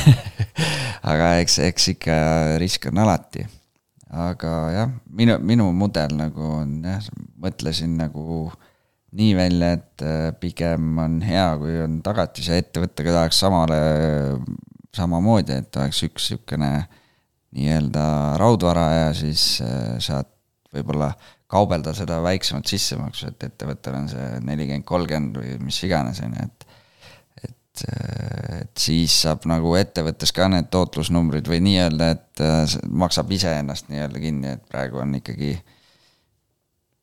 aga eks, eks ikka risk on alati. aga jah, minu, minu mudel nagu on jah, mõtlesin nagu nii välja, et äh, pigem on hea, kui on tagatis ja ettevõttega tahaks samale, samamoodi, et oleks üks niisugune nii-öelda raudvara ja siis äh, saad võib-olla kaubelda seda väiksemat sissemaksu, et ettevõttel on see nelikümmend, kolmkümmend või mis iganes, on ju, et et, et siis saab nagu ettevõttes ka need tootlusnumbrid või nii-öelda, et äh, maksab iseennast nii-öelda kinni, et praegu on ikkagi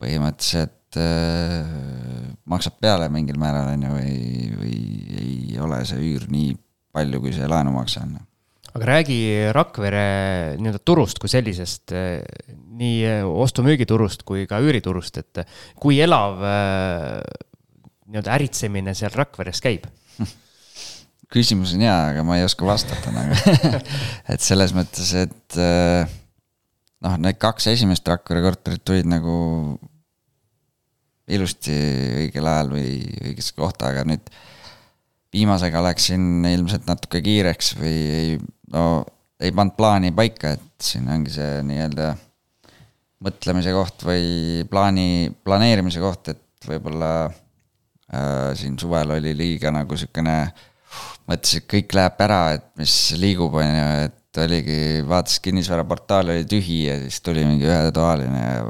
põhimõtteliselt äh, maksab peale mingil määral, on ju, või, või ei ole see üür nii palju, kui see laenumakse on aga räägi Rakvere nii-öelda turust kui sellisest, nii ostu-müügiturust kui ka üüriturust, et kui elav äh, nii-öelda äritsemine seal Rakveres käib? küsimus on hea, aga ma ei oska vastata nagu et selles mõttes, et äh, noh, need kaks esimest Rakvere korterit tulid nagu ilusti õigel ajal või õigesse kohta, aga nüüd viimasega läksin ilmselt natuke kiireks või ei no ei pannud plaani paika, et siin ongi see nii-öelda mõtlemise koht või plaani, planeerimise koht, et võib-olla äh, siin suvel oli liiga nagu siukene, mõtlesin, et kõik läheb ära, et mis liigub, on ju, et oligi, vaatas kinnisvaraportaal oli tühi ja siis tuli mingi ühetoaline ja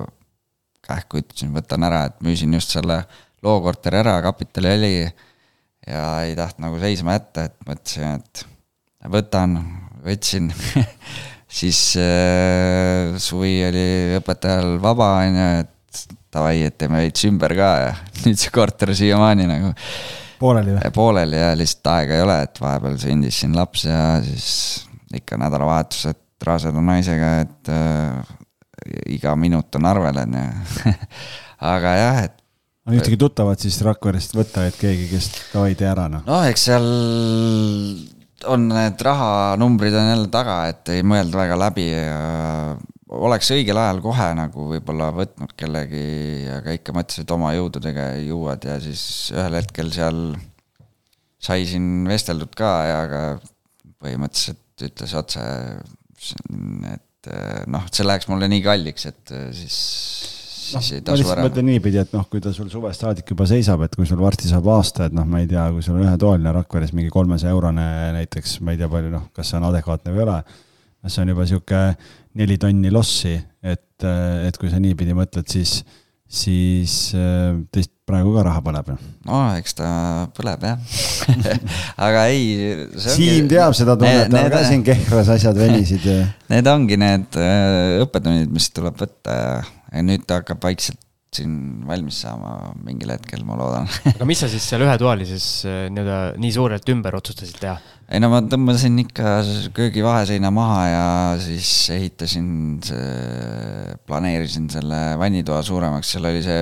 kähku ütlesin, võtan ära, et müüsin just selle lookorteri ära, kapitali oli ja ei tahtnud nagu seisma jätta, et mõtlesin, et võtan, võtsin siis äh, suvi oli õpetajal vaba, on ju, et davai, et teeme veits ümber ka ja nüüd see korter siiamaani nagu. pooleli või? pooleli ja lihtsalt aega ei ole, et vahepeal sündis siin laps ja siis ikka nädalavahetused rasedama naisega, et äh, iga minut on arvel, on ju. aga jah, et on ühtegi tuttavat siis Rakverest võtta, et keegi, kes davai, tee ära noh? noh, eks seal on need rahanumbrid on jälle taga, et ei mõelda väga läbi ja oleks õigel ajal kohe nagu võib-olla võtnud kellegi, aga ikka mõtlesin, et oma jõududega jõuad ja siis ühel hetkel seal sai siin vesteldud ka ja aga põhimõtteliselt ütles otse, et noh, see läheks mulle nii kalliks, et siis noh, ma lihtsalt mõtlen niipidi, et noh, kui ta sul suvest saadik juba seisab, et kui sul varsti saab aasta, et noh, ma ei tea, kui sul on ühetoaline Rakveres mingi kolmesaja eurone näiteks, ma ei tea, palju noh, kas see on adekvaatne või ei ole. see on juba sihuke neli tonni lossi, et, et kui sa niipidi mõtled, siis siis äh, teist praegu ka raha põleb ju. no eks ta põleb jah aga ei. Siim teab seda tunnet, aga ka siin Kehras asjad venisid. Need ongi need äh, õppetunnid, mis tuleb võtta ja nüüd ta hakkab vaikselt siin valmis saama mingil hetkel, ma loodan aga mis sa siis seal ühetoalises äh, nii-öelda nii suurelt ümber otsustasid teha? ei no ma tõmbasin ikka köögi vaheseina maha ja siis ehitasin planeerisin selle vannitoa suuremaks, seal oli see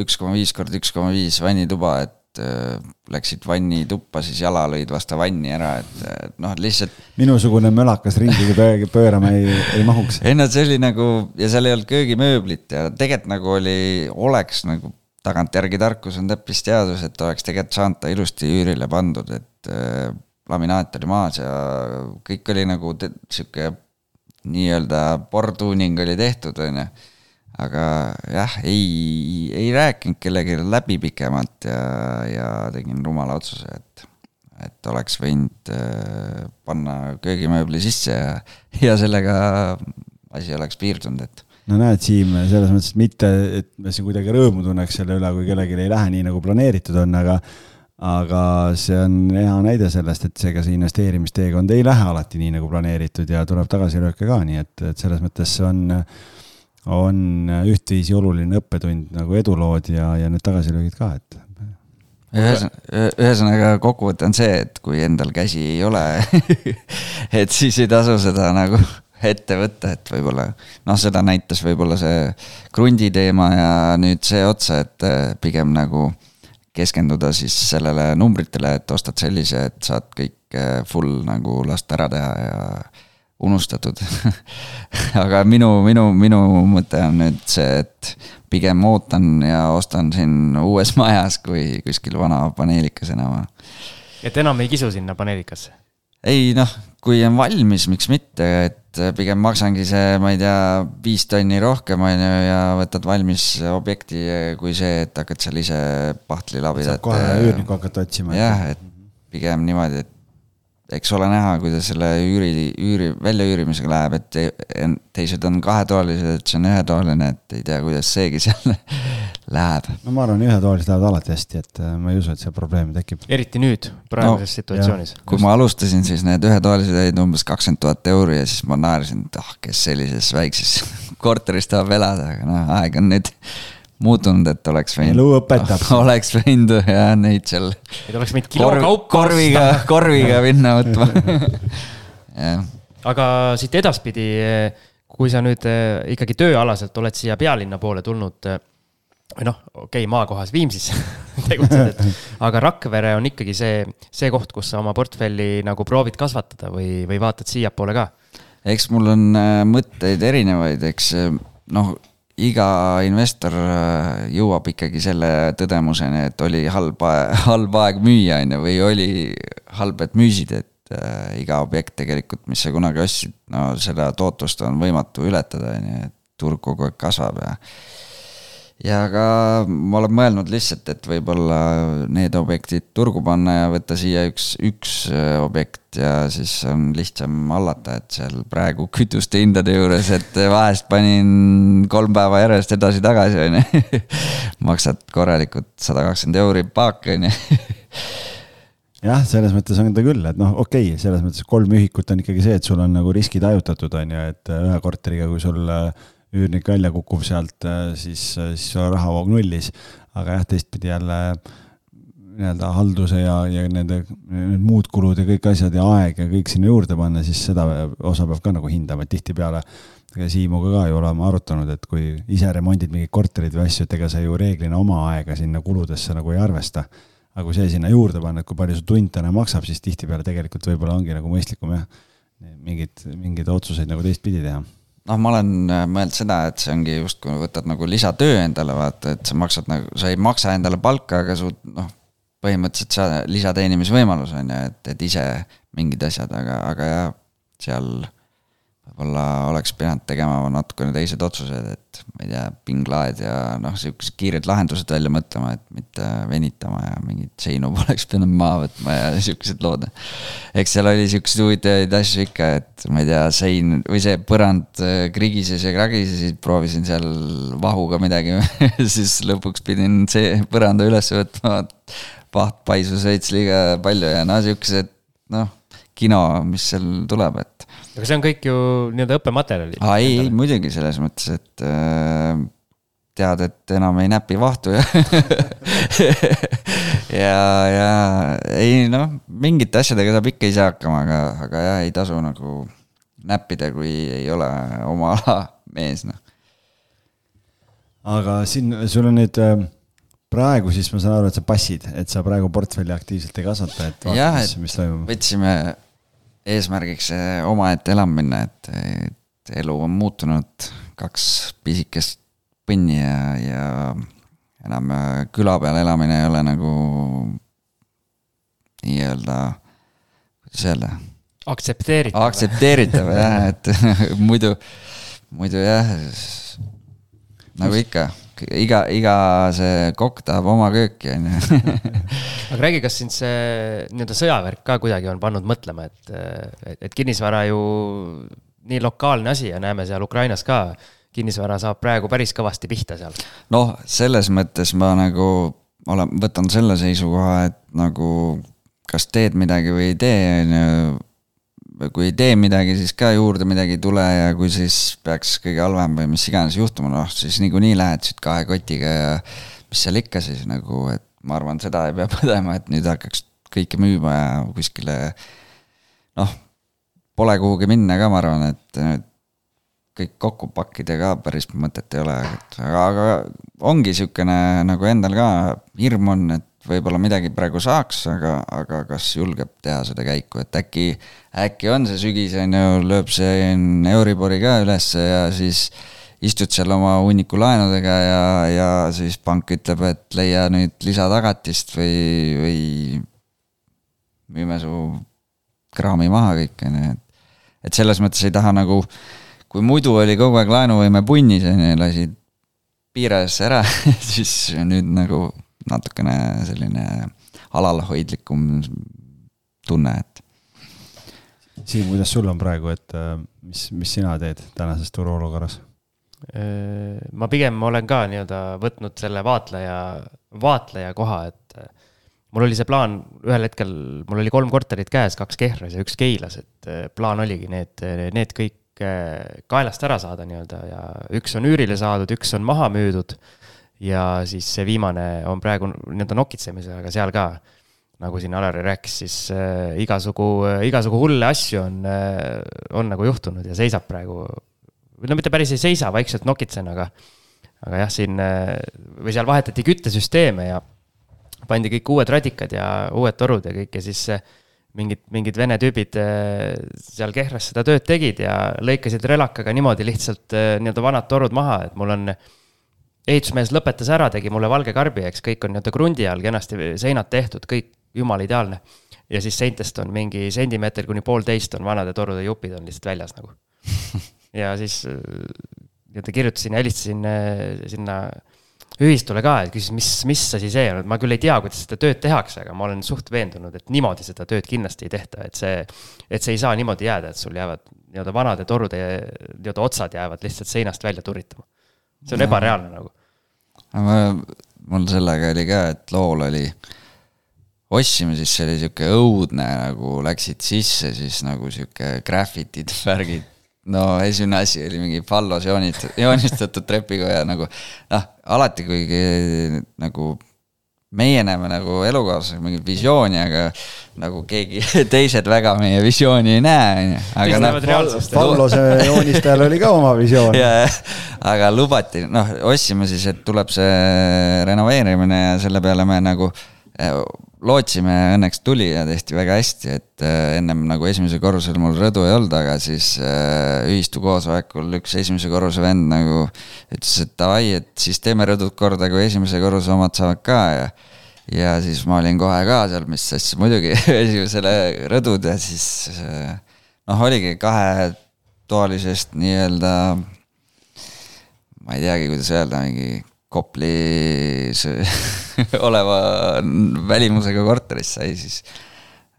üks koma viis kord üks koma viis vannituba, et äh, läksid vannituppa, siis jala lõid vastu vanni ära, et, et noh, lihtsalt. minusugune mölakas ringi pöörama ei, ei mahuks. ei no see oli nagu ja seal ei olnud köögimööblit ja tegelikult nagu oli, oleks nagu tagantjärgi tarkus on täppisteadus, et oleks tegelikult saanud ta ilusti üürile pandud, et äh, laminaat oli maas ja kõik oli nagu sihuke nii-öelda portuuning oli tehtud, on ju. Aga jah, ei, ei rääkinud kellelegi läbi pikemalt ja, ja tegin rumala otsuse, et, et oleks võinud äh, panna köögimööbli sisse ja, ja sellega asi oleks piirdunud, et no näed, Siim, selles mõttes mitte, et me siin kuidagi rõõmu tunneks selle üle, kui kellelgi ei lähe nii, nagu planeeritud on, aga aga see on hea näide sellest, et seega see investeerimisteekond ei lähe alati nii, nagu planeeritud ja tuleb tagasilööke ka, nii et, et selles mõttes see on, on ühtviisi oluline õppetund nagu edulood ja, ja need tagasilöögid ka, et ühesõnaga, ühesõnaga kokkuvõte on see, et kui endal käsi ei ole et siis ei tasu seda nagu ette võtta, et võib-olla noh, seda näitas võib-olla see krundi teema ja nüüd see otsa, et pigem nagu keskenduda siis sellele numbritele, et ostad sellise, et saad kõik eh, full nagu lasta ära teha ja unustatud aga minu, minu, minu mõte on nüüd see, et pigem ootan ja ostan siin uues majas kui kuskil vana paneelikas enam. et enam ei kisu sinna paneelikasse? ei noh, kui on valmis, miks mitte, et pigem maksangi see, ma ei tea, viis tonni rohkem, on ju, ja võtad valmis objekti, kui see, et hakkad seal ise pahtli labida. saab kohe üürnikku hakata otsima. jah, et pigem niimoodi, et eks ole näha, kuidas selle üüri, üüri, väljaüürimisega läheb, et teised on kahetoalised, et see on ühetoaline, et ei tea, kuidas seegi seal läheb. no ma arvan, ühetoalised lähevad alati hästi, et äh, ma ei usu, et seal probleeme tekib. eriti nüüd, praeguses no, situatsioonis. kui ma alustasin, siis need ühetoalised olid umbes kakskümmend tuhat euri ja siis ma naersin, et ah, kes sellises väikses korteris tahab elada, aga noh, aeg on nüüd muutunud, et oleks võinud. elu õpetab. oleks võinud jah, neid seal. et oleks võinud kilo Korv, kaupa korviga, korviga minna võtma aga siit edaspidi, kui sa nüüd eh, ikkagi tööalaselt oled siia pealinna poole tulnud eh, või noh, okei okay,, maakohas Viimsis tegutsed, et aga Rakvere on ikkagi see, see koht, kus sa oma portfelli nagu proovid kasvatada või, või vaatad siiapoole ka? eks mul on eh, mõtteid erinevaid, eks noh iga investor äh, jõuab ikkagi selle tõdemuseni, et oli halb, halb aeg müüa, on ju, või oli halb, et müüsid, et äh, iga objekt tegelikult, mis sa kunagi ostsid, no seda tootlust on võimatu ületada, on ju, et turg kogu aeg kasvab ja ja ka ma olen mõelnud lihtsalt, et võib-olla need objektid turgu panna ja võtta siia üks, üks äh, objekt ja siis on lihtsam hallata, et seal praegu kütuste hindade juures, et vahest panin kolm päeva järjest edasi-tagasi, on ju. maksad korralikult sada kakskümmend euri paak, on ju jah, selles mõttes on ta küll, et noh, okei okay,, selles mõttes kolm ühikut on ikkagi see, et sul on nagu riskid hajutatud, on ju, et ühe korteriga, kui sul äh, üürnik välja kukub sealt, äh, siis, äh, siis on rahavoog nullis. aga jah, teistpidi jälle nii-öelda halduse ja, ja nende need muud kulud ja kõik asjad ja aeg ja kõik sinna juurde panna, siis seda osa peab ka nagu hindama, et tihtipeale Siimuga ka ju oleme arutanud, et kui ise remondid mingeid korterid või asju, et ega sa ju reeglina oma aega sinna kuludesse nagu ei arvesta. aga kui see sinna juurde panna, et kui palju su tund täna maksab, siis tihtipeale tegelikult võib-olla ongi nagu mõistlikum jah, mingeid, mingeid otsuseid nagu teistpidi teha noh, ma olen äh, mõelnud seda, et see ongi justkui võtad nagu lisatöö endale, vaata, et sa maksad nagu, sa ei maksa endale palka, aga su noh, põhimõtteliselt sa lisateenimisvõimalus on ju, et, et ise mingid asjad, aga, aga jah, seal võib-olla oleks pidanud tegema natukene teised otsused, et ma ei tea, pinglaed ja noh, sihukesed kiired lahendused välja mõtlema, et mitte venitama ja mingeid seinu poleks pidanud maha võtma ja sihukesed lood. eks seal oli sihukeseid huvitavaid asju ikka, et ma ei tea, sein või see põrand äh, krigises ja kragises, proovisin seal vahuga midagi siis lõpuks pidin see põranda üles võtma. paht paisus veits liiga palju ja no sihukesed noh, kino, mis seal tuleb, et aga see on kõik ju nii-öelda õppematerjalid. aa ei, ei muidugi selles mõttes, et äh, tead, et enam ei näpi vahtu ja ja, ja ei noh, mingite asjadega saab ikka ise hakkama, aga, aga jah, ei tasu nagu näppida, kui ei ole oma ala mees, noh. aga siin sul on nüüd äh, praegu siis ma saan aru, et sa passid, et sa praegu portfelli aktiivselt ei kasvata, et vaata, mis, mis toimub. võtsime eesmärgiks omaette elamine, et, et elu on muutunud, kaks pisikest põnni ja, ja enam küla peal elamine ei ole nagu nii-öelda, kuidas öelda? aktsepteeritav. aktsepteeritav jah, et muidu, muidu jah, nagu ikka iga, iga see kokk tahab oma kööki, on ju. aga räägi, kas sind see nii-öelda sõjavärk ka kuidagi on pannud mõtlema, et, et, et kinnisvara ju nii lokaalne asi ja näeme seal Ukrainas ka, kinnisvara saab praegu päris kõvasti pihta seal. noh, selles mõttes ma nagu olen, võtan selle seisukoha, et nagu kas teed midagi või ei tee, on ju kui ei tee midagi, siis ka juurde midagi ei tule ja kui siis peaks kõige halvem või mis iganes juhtuma, noh siis niikuinii lähed siit kahe kotiga ja mis seal ikka siis nagu, et ma arvan, seda ei pea põdema, et nüüd hakkaks kõike müüma ja kuskile noh, pole kuhugi minna ka, ma arvan, et nüüd kõik kokku pakkida ka päris mõtet ei ole, et aga, aga ongi niisugune nagu endal ka hirm on, et võib-olla midagi praegu saaks, aga, aga kas julgeb teha seda käiku, et äkki, äkki on see sügis, on ju, lööb see Euribori ka ülesse ja siis istud seal oma hunniku laenudega ja, ja siis pank ütleb, et leia nüüd lisatagatist või, või müüme su kraami maha kõik, on ju, et et selles mõttes ei taha nagu, kui muidu oli kogu aeg laenuvõime punnis, on ju, lasid piires ära siis nüüd nagu natukene selline alalhoidlikum tunne, et. Siim, kuidas sul on praegu, et äh, mis, mis sina teed tänases turuolukorras? Äh, ma pigem olen ka nii-öelda võtnud selle vaatleja, vaatleja koha, et äh, mul oli see plaan ühel hetkel, mul oli kolm korterit käes, kaks Kehras ja üks Keilas, et plaan oligi need, need kõik kaelast ära saada nii-öelda ja üks on üürile saadud, üks on maha müüdud ja siis see viimane on praegu nii-öelda nokitsemisel, aga seal ka, nagu siin Alari rääkis, siis äh, igasugu äh,, igasugu hulle asju on äh,, on nagu juhtunud ja seisab praegu. no mitte päris ei seisa, vaikselt nokitsen, aga, aga jah, siin äh, või seal vahetati küttesüsteeme ja pandi kõik uued radikad ja uued torud ja kõik ja siis äh, mingid, mingid vene tüübid äh, seal Kehras seda tööd tegid ja lõikasid relakaga niimoodi lihtsalt äh, nii-öelda vanad torud maha, et mul on ehitusmees lõpetas ära, tegi mulle valge karbi, eks kõik on nii-öelda krundi all kenasti seinad tehtud, kõik jumala ideaalne. ja siis seintest on mingi sentimeeter kuni poolteist on vanade torude jupid on lihtsalt väljas nagu. ja siis nii-öelda kirjutasin ja helistasin äh, sinna ühistule ka, et küsis, mis, mis asi see on, et ma küll ei tea, kuidas seda tööd tehakse, aga ma olen suht veendunud, et niimoodi seda tööd kindlasti ei tehta, et see, et see ei saa niimoodi jääda, et sul jäävad nii-öelda vanade torude nii-öelda otsad jäävad lihtsalt seinast välja turitama. See on ebareaalne nagu mul sellega oli ka, et lool oli, ostsime, siis see oli sihuke õudne nagu läksid sisse, siis nagu sihuke graffitid, värgid. no esimene asi oli mingi fallos joonistatud, joonistatud trepikoja nagu noh, alati kuigi nagu meie näeme nagu elukaaslasega mingit visiooni, aga nagu keegi teised väga meie visiooni ei näe, on ju. aga noh. Pallose joonistajal oli ka oma visioon. aga lubati, noh, ostsime siis, et tuleb see renoveerimine ja selle peale me nagu eh, lootsime õnneks tuli ja tehti väga hästi, et äh, ennem nagu esimesel korrusel mul rõdu ei olnud, aga siis äh, ühistu koosolekul üks esimese korruse vend nagu ütles, et davai, et siis teeme rõdud korda, kui esimese korruse omad saavad ka ja ja siis ma olin kohe ka seal, mis asja, muidugi esimesele rõdud ja siis noh, oligi kahetoalisest nii-öelda, ma ei teagi, kuidas öelda, mingi Koplis oleva välimusega korteris sai siis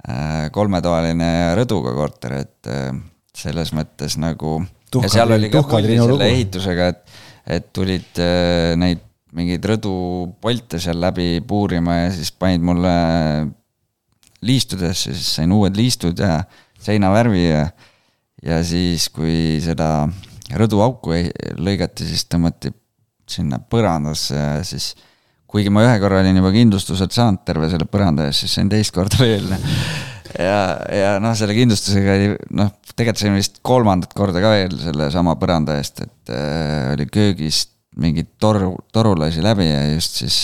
äh, kolmetoaline rõduga korter, et äh, selles mõttes nagu. ja seal oli ka selle ehitusega, et, et tulid äh, neid mingeid rõdupolte seal läbi puurima ja siis panid mulle liistudesse, siis sain uued liistud ja seinavärvi ja, ja siis, kui seda rõduauku lõigati, siis tõmmati sinna põrandasse siis kuigi ma ühe korra olin juba kindlustused saanud terve selle põranda eest, siis sain teist korda veel. ja, ja noh, selle kindlustusega oli noh, tegelikult sain vist kolmandat korda ka veel sellesama põranda eest, et äh, oli köögist mingeid toru, toru lasi läbi ja just siis,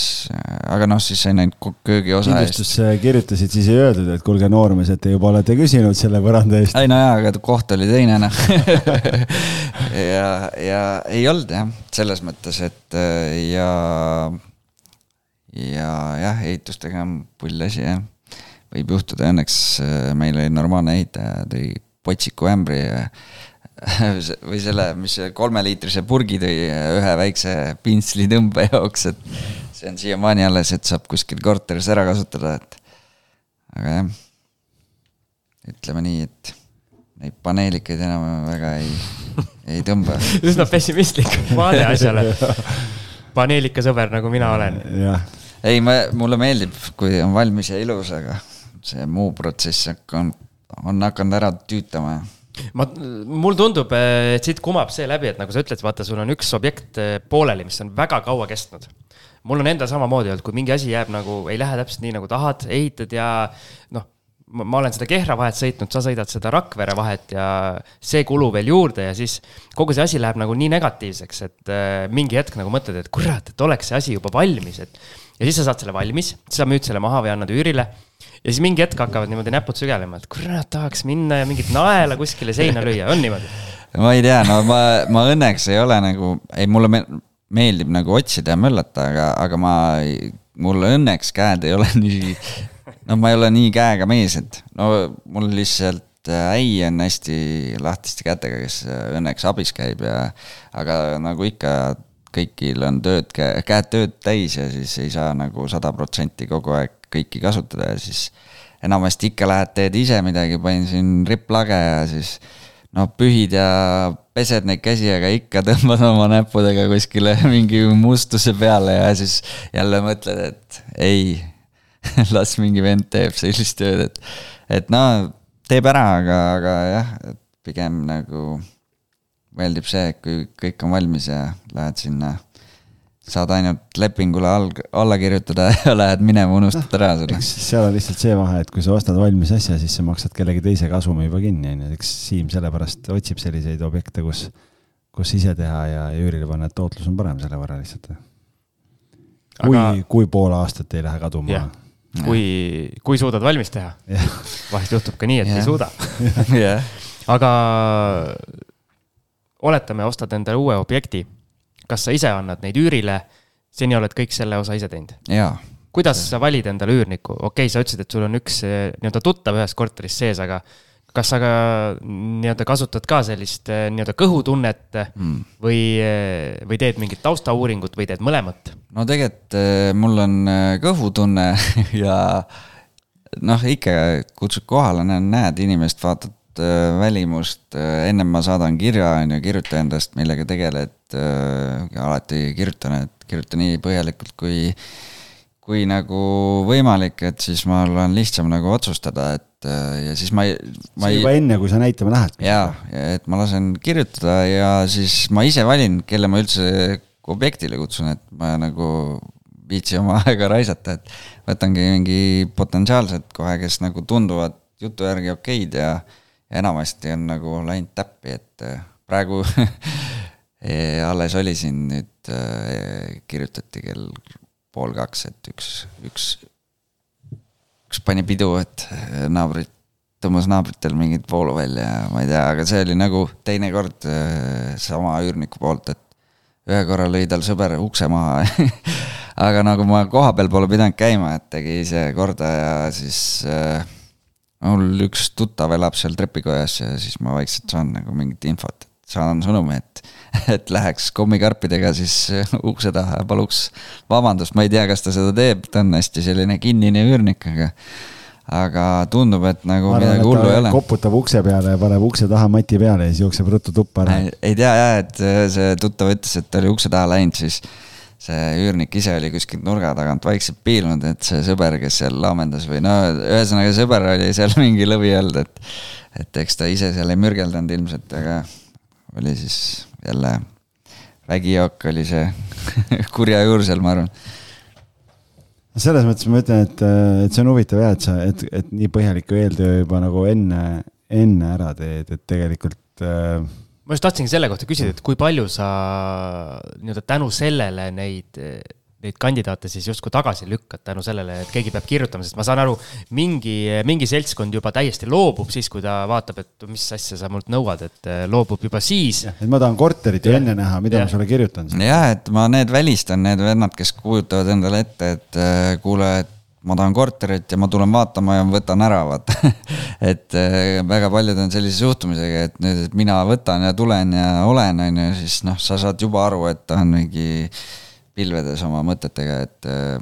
aga noh, siis sain ainult köögiosa eest. kindlustusse kirjutasid, siis ei öeldud, et kuulge, noormees, et te juba olete küsinud selle põranda eest. ei no jaa, aga koht oli teine noh ja, ja ei olnud jah, selles mõttes, et ja, ja jah, ehitustega on pull asi jah. võib juhtuda, õnneks meil oli normaalne ehitaja, tõi potsiku ämbri ja või selle, mis see kolmeliitrise purgi tõi ühe väikse pintslitõmbe jaoks, et see on siiamaani alles, et saab kuskil korteris ära kasutada, et aga jah, ütleme nii, et neid paneelikaid enam väga ei, ei tõmba. üsna pessimistlik vaade asjale. paneelikasõber, nagu mina olen. ei, ma, mulle meeldib, kui on valmis ja ilus, aga see muu protsess on, on hakanud ära tüütama ma, mul tundub, et siit kumab see läbi, et nagu sa ütled, vaata, sul on üks objekt eh, pooleli, mis on väga kaua kestnud. mul on endal samamoodi olnud, kui mingi asi jääb nagu, ei lähe täpselt nii, nagu tahad, ehitad ja noh, ma olen seda Kehra vahet sõitnud, sa sõidad seda Rakvere vahet ja see kulu veel juurde ja siis kogu see asi läheb nagu nii negatiivseks, et äh, mingi hetk nagu mõtled, et kurat, et oleks see asi juba valmis, et. Ja siis sa saad selle valmis, sa müüd selle maha või annad üürile ja siis mingi hetk hakkavad niimoodi näpud sügelema, et kurat, tahaks minna ja mingit naela kuskile seina lüüa, on niimoodi? ma ei tea, no ma, ma õnneks ei ole nagu, ei mulle meeldib nagu otsida ja möllata, aga, aga ma, mul õnneks käed ei ole nii, no ma ei ole nii käega mees, et no mul lihtsalt äh, äi on hästi lahtiste kätega, kes äh, õnneks abis käib ja, aga nagu ikka kõigil on tööd, käed tööd täis ja siis ei saa nagu sada protsenti kogu aeg kõiki kasutada ja siis enamasti ikka lähed, teed ise midagi, panin siin ripplage ja siis noh, pühid ja pesed neid käsi, aga ikka tõmbad oma näppudega kuskile mingi mustuse peale ja siis jälle mõtled, et ei las mingi vend teeb sellist tööd, et, et no teeb ära, aga, aga jah, et pigem nagu meeldib see, kui kõik on valmis ja lähed sinna saad ainult lepingule all, alla kirjutada ja lähed minema, unustad ära selle. seal on lihtsalt see vahe, et kui sa ostad valmis asja, siis sa maksad kellegi teise kasumi juba kinni, on ju, eks Siim sellepärast otsib selliseid objekte, kus, kus ise teha ja üürile panna, et tootlus on parem selle võrra lihtsalt. kui Aga..., kui pool aastat ei lähe kaduma yeah kui, kui suudad valmis teha. vahest juhtub ka nii, et ja. ei suuda aga oletame, ostad endale uue objekti kas sa ise annad neid üürile, seni oled kõik selle osa ise teinud? kuidas sa valid endale üürniku, okei okay,, sa ütlesid, et sul on üks eh, nii-öelda tuttav ühes korteris sees, aga kas sa ka nii-öelda kasutad ka sellist eh, nii-öelda kõhutunnet mm. või, eh, või teed mingit taustauuringut või teed mõlemat? no tegelikult mul on kõhutunne ja noh, ikka kutsud kohale, näed inimest, vaatad välimust, ennem ma saadan kirja, on ju, kirjuta endast, millega tegeled, äh, alati kirjutan, et kirjuta nii põhjalikult kui, kui nagu võimalik, et siis mul on lihtsam nagu otsustada, et äh, ja siis ma ei. see juba ei, enne, kui sa näitama lähed. jaa, et ma lasen kirjutada ja siis ma ise valin, kelle ma üldse objektile kutsun, et ma nagu viitsi oma aega raisata, et võtangi mingi potentsiaalsed kohe, kes nagu tunduvad jutu järgi okeid ja, ja enamasti on nagu läinud täppi, et praegu alles oli siin nüüd, kirjutati kell pool kaks, et üks, üks lõpuks pani pidu, et naabrid, tõmbas naabritel mingit voolu välja ja ma ei tea, aga see oli nagu teine kord äh, sama üürniku poolt, et ühe korra lõi tal sõber ukse maha aga nagu ma kohapeal pole pidanud käima, et tegi ise korda ja siis äh, mul üks tuttav elab seal trepikojas ja siis ma vaikselt saan nagu mingit infot, saan sõnumi, et, et läheks kommikarpidega siis ukse taha ja paluks vabandust, ma ei tea, kas ta seda teeb, ta on hästi selline kinnine üürnik, aga aga tundub, et nagu ma midagi hullu ei ole. koputab ukse peale ja paneb ukse taha mati peale ja siis jookseb ruttu tuppa ära. ei tea jah, et see tuttav ütles, et ta oli ukse taha läinud, siis see üürnik ise oli kuskilt nurga tagant vaikselt piilunud, et see sõber, kes seal laamendas või no ühesõnaga sõber oli seal mingi lõvi olnud, et. et eks ta ise seal ei mürgeldanud ilmselt, aga oli siis jälle vägijook oli see kurja juur seal, ma arvan. selles mõttes ma ütlen, et, et see on huvitav jah, et sa, et, et nii põhjaliku eeltöö juba nagu enne, enne ära teed, et tegelikult äh, ma just tahtsingi selle kohta küsida, et kui palju sa nii-öelda tänu sellele neid, neid kandidaate siis justkui tagasi lükkad tänu sellele, et keegi peab kirjutama, sest ma saan aru, mingi, mingi seltskond juba täiesti loobub siis, kui ta vaatab, et mis asja sa mult nõuad, et loobub juba siis. et ma tahan korterit ju enne näha, mida ja. ma sulle kirjutan. jah, et ma need välistan, need vennad, kes kujutavad endale ette, et kuule, et ma tahan korterit ja ma tulen vaatama ja võtan ära, vaata. Et äh, väga paljud on sellise suhtumisega, et nüüd, et mina võtan ja tulen ja olen, on ju, siis noh, sa saad juba aru, et ta on mingi pilvedes oma mõtetega, et äh,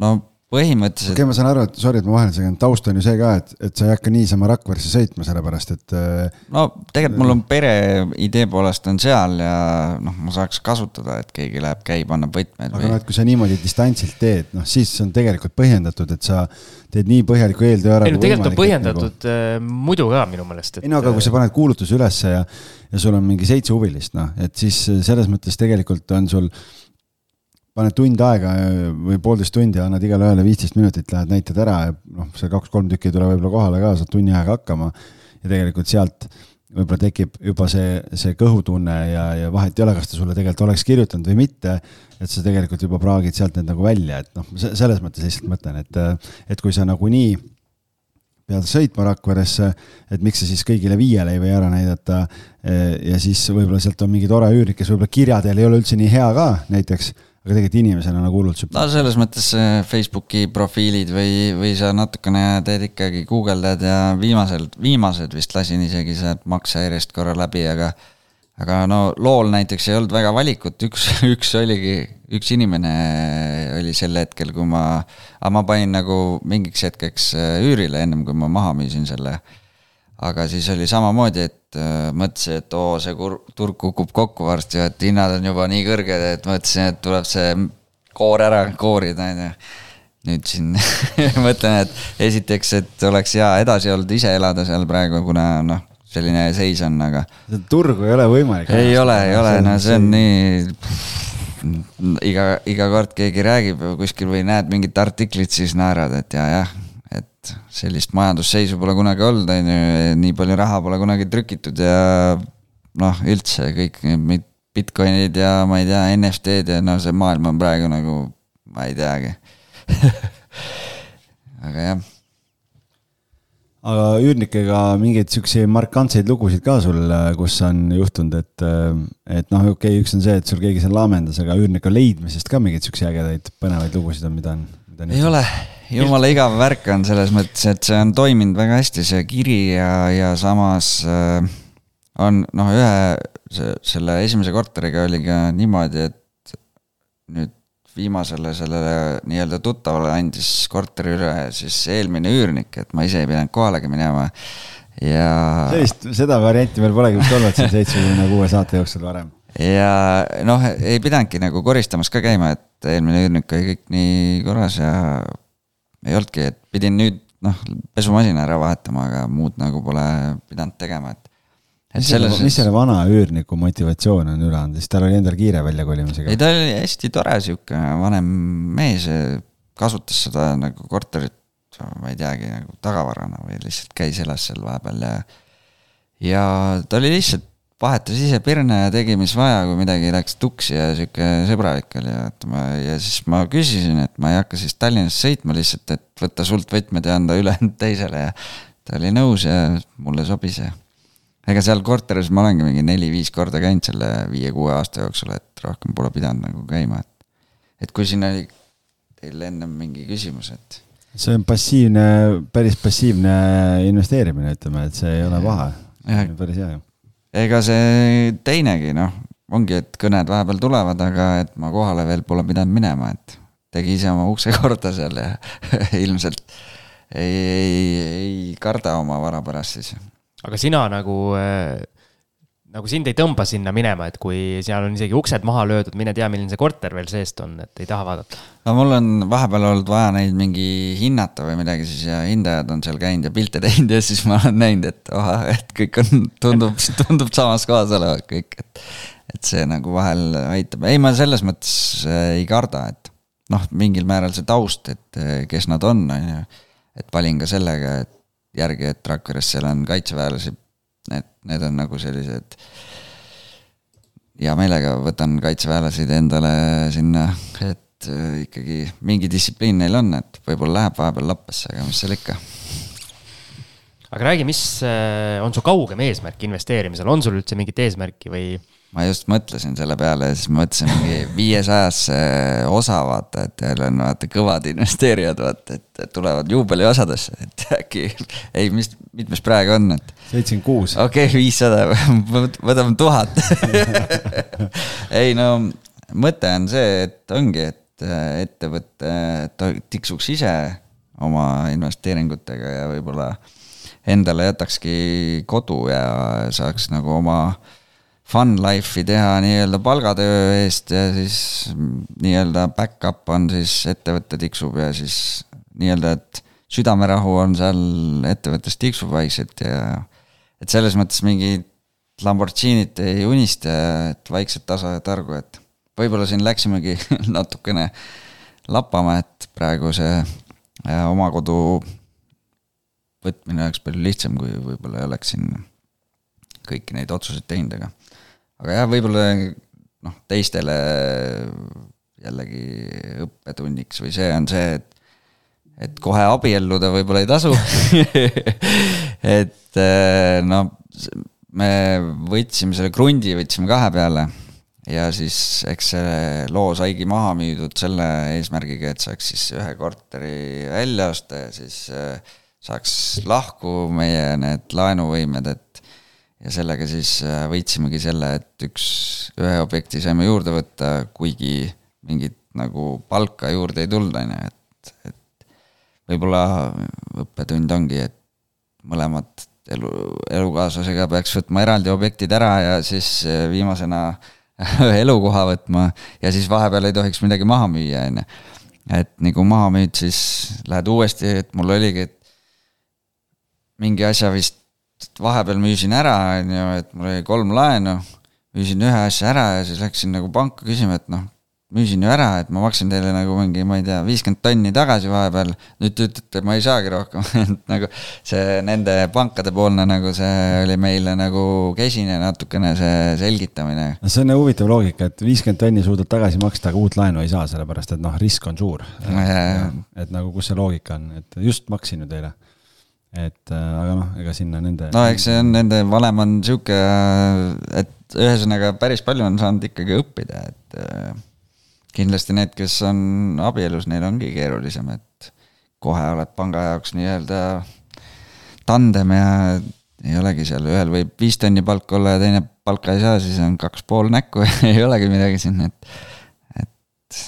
no põhimõtteliselt. okei okay,, ma saan aru, et sorry, et ma vahele segan, taust on ju see ka, et, et sa ei hakka niisama Rakveresse sõitma, sellepärast et. Äh, no tegelikult mul on pere idee poolest on seal ja noh, ma saaks kasutada, et keegi läheb, käib, annab võtmed. aga või... noh, et kui sa niimoodi distantsilt teed, noh siis on tegelikult põhjendatud, et sa teed nii põhjaliku eeltöö ära. ei no tegelikult on põhjendatud nagu... Äh, muidu ka minu meelest et.... ei no aga kui sa paned kuulutuse ülesse ja, ja sul on mingi seitse huvilist, noh, et siis selles mõttes tegelikult on sul paned tund aega või poolteist tundi, annad igale ühele viisteist minutit, lähed näitad ära ja noh, see kaks-kolm tükki ei tule võib-olla kohale ka, saad tunni ajaga hakkama. ja tegelikult sealt võib-olla tekib juba see, see kõhutunne ja, ja vahet ei ole, kas ta sulle tegelikult oleks kirjutanud või mitte. et sa tegelikult juba praagid sealt need nagu välja, et noh, selles mõttes lihtsalt mõtlen, et, et kui sa nagunii pead sõitma Rakveresse, et miks sa siis kõigile viiele ei või ära näidata. ja siis võib-olla sealt on mingi tore üürnik, kes võib-olla kirja teel ei ole üldse nii hea ka näiteks aga tegelikult inimesena nagu hullult sümpaatne. no selles mõttes äh, Facebooki profiilid või, või sa natukene teed ikkagi, guugeldad ja viimasel, viimased vist lasin isegi sealt maksehäirest korra läbi, aga aga no lool näiteks ei olnud väga valikut, üks, üks oligi, üks inimene oli sel hetkel, kui ma, aga ma panin nagu mingiks hetkeks äh, üürile, ennem kui ma maha müüsin selle. aga siis oli samamoodi, et et äh, mõtlesin, et oo, see kur-, turg kukub kokku varsti, et hinnad on juba nii kõrged, et mõtlesin, et tuleb see koor ära koorida, on ju. nüüd siin mõtlen, et esiteks, et oleks hea edasi olnud ise elada seal praegu, kuna noh, selline seis on, aga. turgu ei ole võimalik. ei ole, ei ole, no see on nii iga, iga kord keegi räägib kuskil või näed mingit artiklit, siis naerad, et ja, jah et sellist majandusseisu pole kunagi olnud, on ju, nii palju raha pole kunagi trükitud ja noh, üldse kõik need Bitcoinid ja ma ei tea, NFT-d ja no see maailm on praegu nagu, ma ei teagi aga jah. aga üürnikega mingeid siukseid markantseid lugusid ka sul, kus on juhtunud, et, et noh, okei okay,, üks on see, et sul keegi seal laamendas, aga üürniku leidmisest ka mingeid siukseid ägedaid põnevaid lugusid on, mida on? Ei ole, jumala igav värk on selles mõttes, et see on toiminud väga hästi, see kiri ja, ja samas äh, on noh, ühe selle esimese korteriga oli ka niimoodi, et nüüd viimasele sellele nii-öelda tuttavale andis korteri üle siis eelmine üürnik, et ma ise ei pidanud kohalegi minema ja. sellist, seda varianti meil polegi vist olnud siin seitsmekümne kuue saate jooksul varem. Ja noh, ei pidanudki nagu koristamas ka käima, et eelmine üürnik oli kõik nii korras ja ei olnudki, et pidin nüüd noh, pesumasina ära vahetama, aga muud nagu pole pidanud tegema, et. mis selle, mis selle vana üürniku motivatsioon on üle anda, siis tal oli endal kiire väljakolimisega? ei, ta oli hästi tore sihuke vanem mees, kasutas seda nagu korterit, ma ei teagi, nagu tagavarana või lihtsalt käis, elas seal vahepeal ja. ja ta oli lihtsalt vahetas ise pirne ja tegi, mis vaja, kui midagi läks tuksi ja sihuke sõbralik oli ja et ma ja siis ma küsisin, et ma ei hakka siis Tallinnasse sõitma lihtsalt, et võtta sult võtmed ja anda ülejäänud teisele ja ta oli nõus ja mulle sobis ja ega seal korteris ma olengi mingi neli-viis korda käinud selle viie-kuue aasta jooksul, et rohkem pole pidanud nagu käima, et et kui siin oli teil ennem mingi küsimus, et see on passiivne, päris passiivne investeerimine, ütleme, et see ei ole paha. päris hea ju ega see teinegi noh, ongi, et kõned vahepeal tulevad, aga et ma kohale veel pole pidanud minema, et tegi ise oma ukse korda seal ja ilmselt ei, ei, ei karda oma vara pärast siis. aga sina nagu äh nagu sind ei tõmba sinna minema, et kui seal on isegi uksed maha löödud, mine tea, milline see korter veel seest on, et ei taha vaadata. no mul on vahepeal olnud vaja neid mingi hinnata või midagi siis ja hindajad on seal käinud ja pilte teinud ja siis ma olen näinud, et oha, et kõik on, tundub, tundub samas kohas olevat kõik, et. et see nagu vahel aitab, ei ma selles mõttes äh, ei karda, et noh, mingil määral see taust, et äh, kes nad on, on ju. et valin ka sellega, et järgi, et Rakveres seal on kaitseväelasi Need, need on nagu sellised, hea meelega võtan kaitseväelaseid endale sinna, et äh, ikkagi mingi distsipliin neil on, et võib-olla läheb vahepeal lappesse, aga mis seal ikka. aga räägi, mis äh, on su kaugem eesmärk investeerimisel, on sul üldse mingit eesmärki või? Ma just mõtlesin selle peale ja siis mõtlesin mingi viiesajasse osa vaata, et jälle on vaata kõvad investeerijad vaata, et tulevad juubeliosadesse, et äkki, ei, mis, mitmes praegu on, et. seitsekümmend kuus. okei okay,, viissada, võtame tuhat ei no mõte on see, et ongi, et ettevõte tiksuks ise oma investeeringutega ja võib-olla endale jätakski kodu ja saaks nagu oma fun life'i teha nii-öelda palgatöö eest ja siis nii-öelda back-up on siis ettevõte tiksub ja siis nii-öelda, et südamerahu on seal ettevõttes tiksub vaikselt ja et selles mõttes mingit Lamborghinit ei unista, et vaikselt tasa ja targu, et võib-olla siin läksimegi natukene lappama, et praegu see äh, oma kodu võtmine oleks palju lihtsam, kui võib-olla ei oleks siin kõiki neid otsuseid teinud, aga aga jah, võib-olla noh, teistele jällegi õppetunniks või see on see, et et kohe abielluda võib-olla ei tasu. Et no me võtsime selle krundi, võtsime kahe peale ja siis eks see loo saigi maha müüdud selle eesmärgiga, et saaks siis ühe korteri välja osta ja siis saaks lahku meie need laenuvõimed, et ja sellega siis äh, võitsimegi selle, et üks, ühe objekti saime juurde võtta, kuigi mingit nagu palka juurde ei tulnud, on ju, et, et võib-olla õppetund ongi, et mõlemad elu, elukaaslasega peaks võtma eraldi objektid ära ja siis äh, viimasena elukoha võtma ja siis vahepeal ei tohiks midagi maha müüa, on ju. et nagu maha müüd, siis lähed uuesti, et mul oligi, et mingi asja vist vahepeal müüsin ära, on ju, et mul oli kolm laenu, müüsin ühe asja ära ja siis läksin nagu panka küsima, et noh, müüsin ju ära, et ma maksin teile nagu mingi, ma ei tea, viiskümmend tonni tagasi vahepeal. nüüd te ütlete, ma ei saagi rohkem et nagu see nende pankadepoolne nagu see oli meile nagu kesine natukene see selgitamine. no see on nagu huvitav loogika, et viiskümmend tonni suudad tagasi maksta, aga uut laenu ei saa, sellepärast et noh, risk on suur. et nagu, kus see loogika on, et just maksin ju teile et äh, aga noh, ega sinna nende. no eks see on nende valem on sihuke, et ühesõnaga päris palju on saanud ikkagi õppida, et äh, kindlasti need, kes on abielus, neil ongi keerulisem, et kohe oled panga jaoks nii-öelda tandem ja ei olegi seal, ühel võib viis tonni palka olla ja teine palka ei saa, siis on kaks pool näkku ei olegi midagi siin, et, et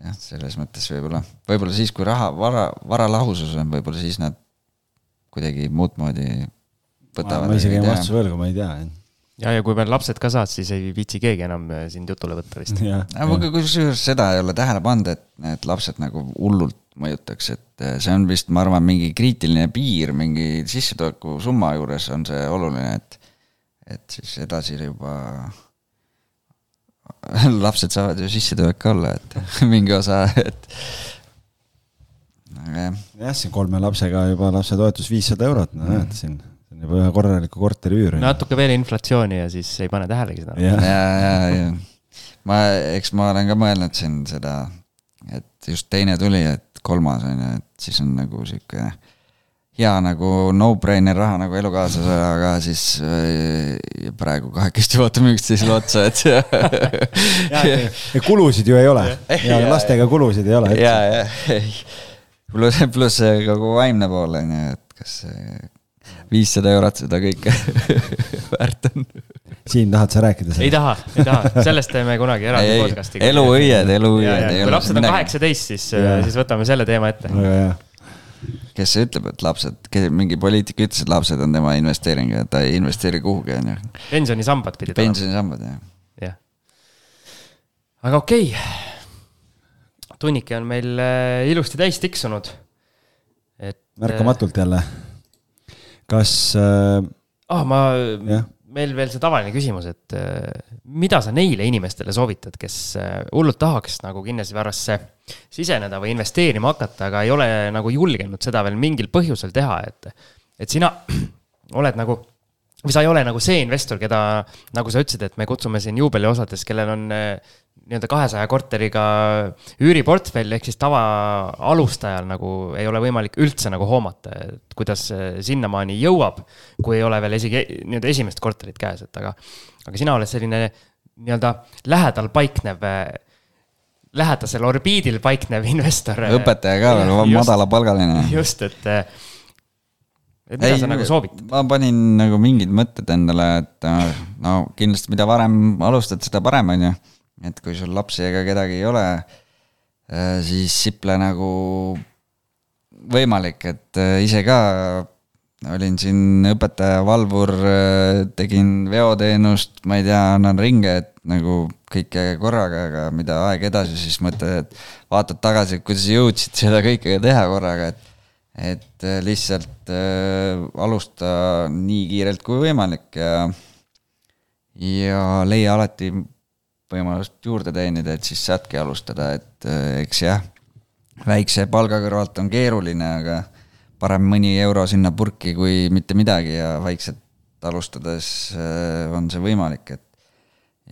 jah, selles mõttes võib-olla, võib-olla siis, kui raha, vara, varalahusus on, võib-olla siis nad kuidagi muud moodi võtavad. ma isegi jäin vastuse võlgu, ma ei tea. ja, ja kui veel lapsed ka saad, siis ei viitsi keegi enam äh, sind jutule võtta vist. aga kusjuures seda ei ole tähele pannud, et need lapsed nagu hullult mõjutaks, et äh, see on vist, ma arvan, mingi kriitiline piir mingi sissetuleku summa juures on see oluline, et, et siis edasi juba lapsed saavad ju sissetulek ka olla, et mingi osa, et jah. jah, siin kolme lapsega juba lapsetoetus viissada eurot, no näed siin, see on juba ühe korraliku korteri üür. natuke veel inflatsiooni ja siis ei pane tähelegi seda. ja, ja, ja ma, eks ma olen ka mõelnud siin seda, et just teine tuli, et kolmas on ju, et siis on nagu sihuke hea nagu no-brainer raha nagu elukaaslasele, aga siis äh, praegu kahekesti vaatame üksteisele otsa, et ja kulusid ju ei ole ja lastega kulusid ei ole. ja, ja, pluss, pluss kogu vaimne pool on ju, et kas viissada eurot seda kõike väärt on. Siim, tahad sa rääkida sellest? ei taha, ei taha, sellest teeme kunagi eraldi podcast'i. eluõied, eluõied. kui lapsed on kaheksateist, siis, siis võtame selle teema ette. väga hea kes see ütleb, et lapsed, mingi poliitik ütles, et lapsed on tema investeering ja ta ei investeeri kuhugi, on ju. pensionisambad pidid olema. pensionisambad, jah. jah. aga okei okay., tunnike on meil äh, ilusti täis tiksunud. et. märkamatult jälle. kas äh,? ah, ma meil veel see tavaline küsimus, et äh, mida sa neile inimestele soovitad, kes äh, hullult tahaks nagu kinnisvarasse siseneda või investeerima hakata, aga ei ole nagu julgenud seda veel mingil põhjusel teha, et, et sina oled nagu või sa ei ole nagu see investor, keda, nagu sa ütlesid, et me kutsume siin juubeliosades, kellel on äh, nii-öelda kahesaja korteriga üüriportfell, ehk siis tavaalustajal nagu ei ole võimalik üldse nagu hoomata, et kuidas sinnamaani jõuab, kui ei ole veel isegi nii-öelda esimest korterit käes, et aga, aga sina oled selline nii-öelda lähedal paiknev, lähedasel orbiidil paiknev investor. õpetaja ka veel, madalapalgaline. just, et et mida ei, sa nagu soovitad? ma panin nagu mingid mõtted endale, et no kindlasti, mida varem alustad, seda parem, on ju et kui sul lapsi ega kedagi ei ole, äh, siis siple nagu võimalik, et äh, ise ka olin siin õpetaja, valvur, äh, tegin veoteenust, ma ei tea, annan ringe, et nagu kõike korraga, aga mida aeg edasi, siis mõtled, et vaatad tagasi, kuidas jõudsid seda kõike teha korraga, et et lihtsalt äh, alusta nii kiirelt kui võimalik ja ja leia alati võimalust juurde teenida, et siis saadki alustada, et äh, eks jah, väikse palga kõrvalt on keeruline, aga parem mõni euro sinna purki kui mitte midagi ja vaikselt alustades äh, on see võimalik, et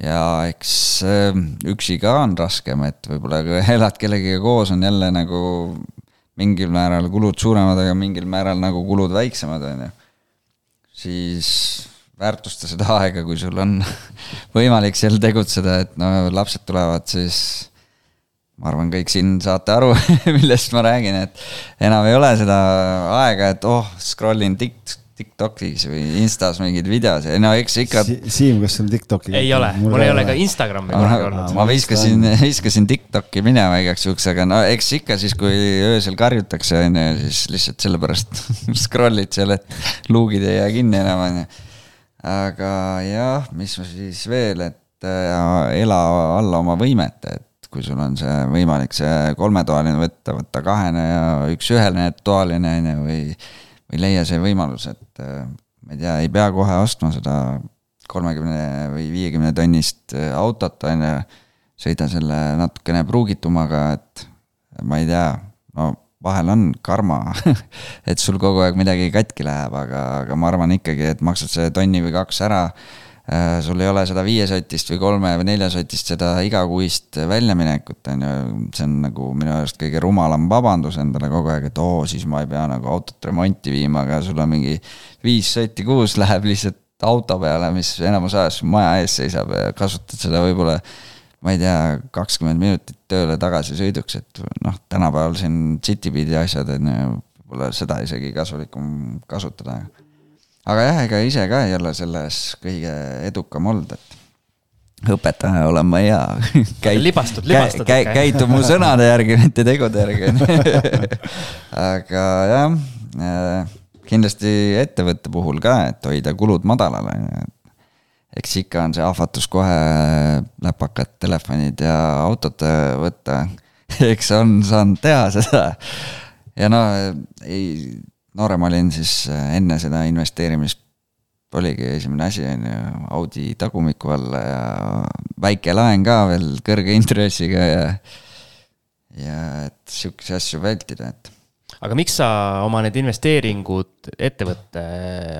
ja eks äh, üksi ka on raskem, et võib-olla kui elad kellegagi koos, on jälle nagu mingil määral kulud suuremad, aga mingil määral nagu kulud väiksemad, on ju. siis väärtusta seda aega, kui sul on võimalik seal tegutseda, et no lapsed tulevad, siis ma arvan, kõik siin saate aru, millest ma räägin, et enam ei ole seda aega, et oh, scroll in Tik-, TikTokis või Instas mingeid videosid, no eks ikka si. Siim, kas sul TikToki? ei ole, mul ei ole ka Instagrami kunagi olnud. ma viskasin, viskasin TikToki minema igaks juhuks, aga no eks ikka siis, kui öösel karjutakse, on ju, siis lihtsalt sellepärast scroll'id seal, et luugid ei jää kinni enam, on ju aga jah, mis siis veel, et äh, ela alla oma võimete, et kui sul on see võimalik see kolmetoaline võtta, võtta kahene ja üks ühene toaline, on ju, või, või leia see võimalus, et äh, ma ei tea, ei pea kohe ostma seda kolmekümne või viiekümne tonnist äh, autot, on ju, sõida selle natukene pruugitumaga, et ma ei tea, no vahel on karma et sul kogu aeg midagi katki läheb, aga, aga ma arvan ikkagi, et maksad selle tonni või kaks ära. Äh, sul ei ole seda viiesotist või kolme või neljasotist seda igakuist väljaminekut, on ju, see on nagu minu arust kõige rumalam vabandus endale kogu aeg, et oo, siis ma ei pea nagu autot remonti viima, aga sul on mingi viis sotti kuus läheb lihtsalt auto peale, mis enamus ajast maja ees seisab ja kasutad seda võib-olla ma ei tea, kakskümmend minutit tööle tagasi sõiduks, et noh, tänapäeval siin Citybeadi asjad on ju, võib-olla seda isegi kasulikum kasutada. Aga jah, ega ise ka ei ole selles kõige edukam olnud, et õpetaja olen ma hea. libastud, libastud käi,. käitu mu sõnade järgi, mitte tegude järgi aga jah, äh, kindlasti ettevõtte puhul ka, et hoida kulud madalal, on ju, et eks ikka on see ahvatlus kohe läpakad, telefonid ja autod võtta. eks on saanud teha seda. ja no ei, noorem olin siis enne seda investeerimist oligi esimene asi, on ju, Audi tagumiku alla ja väike laen ka veel kõrge intressiga ja, ja et sihukesi asju vältida, et aga miks sa oma need investeeringud ettevõtte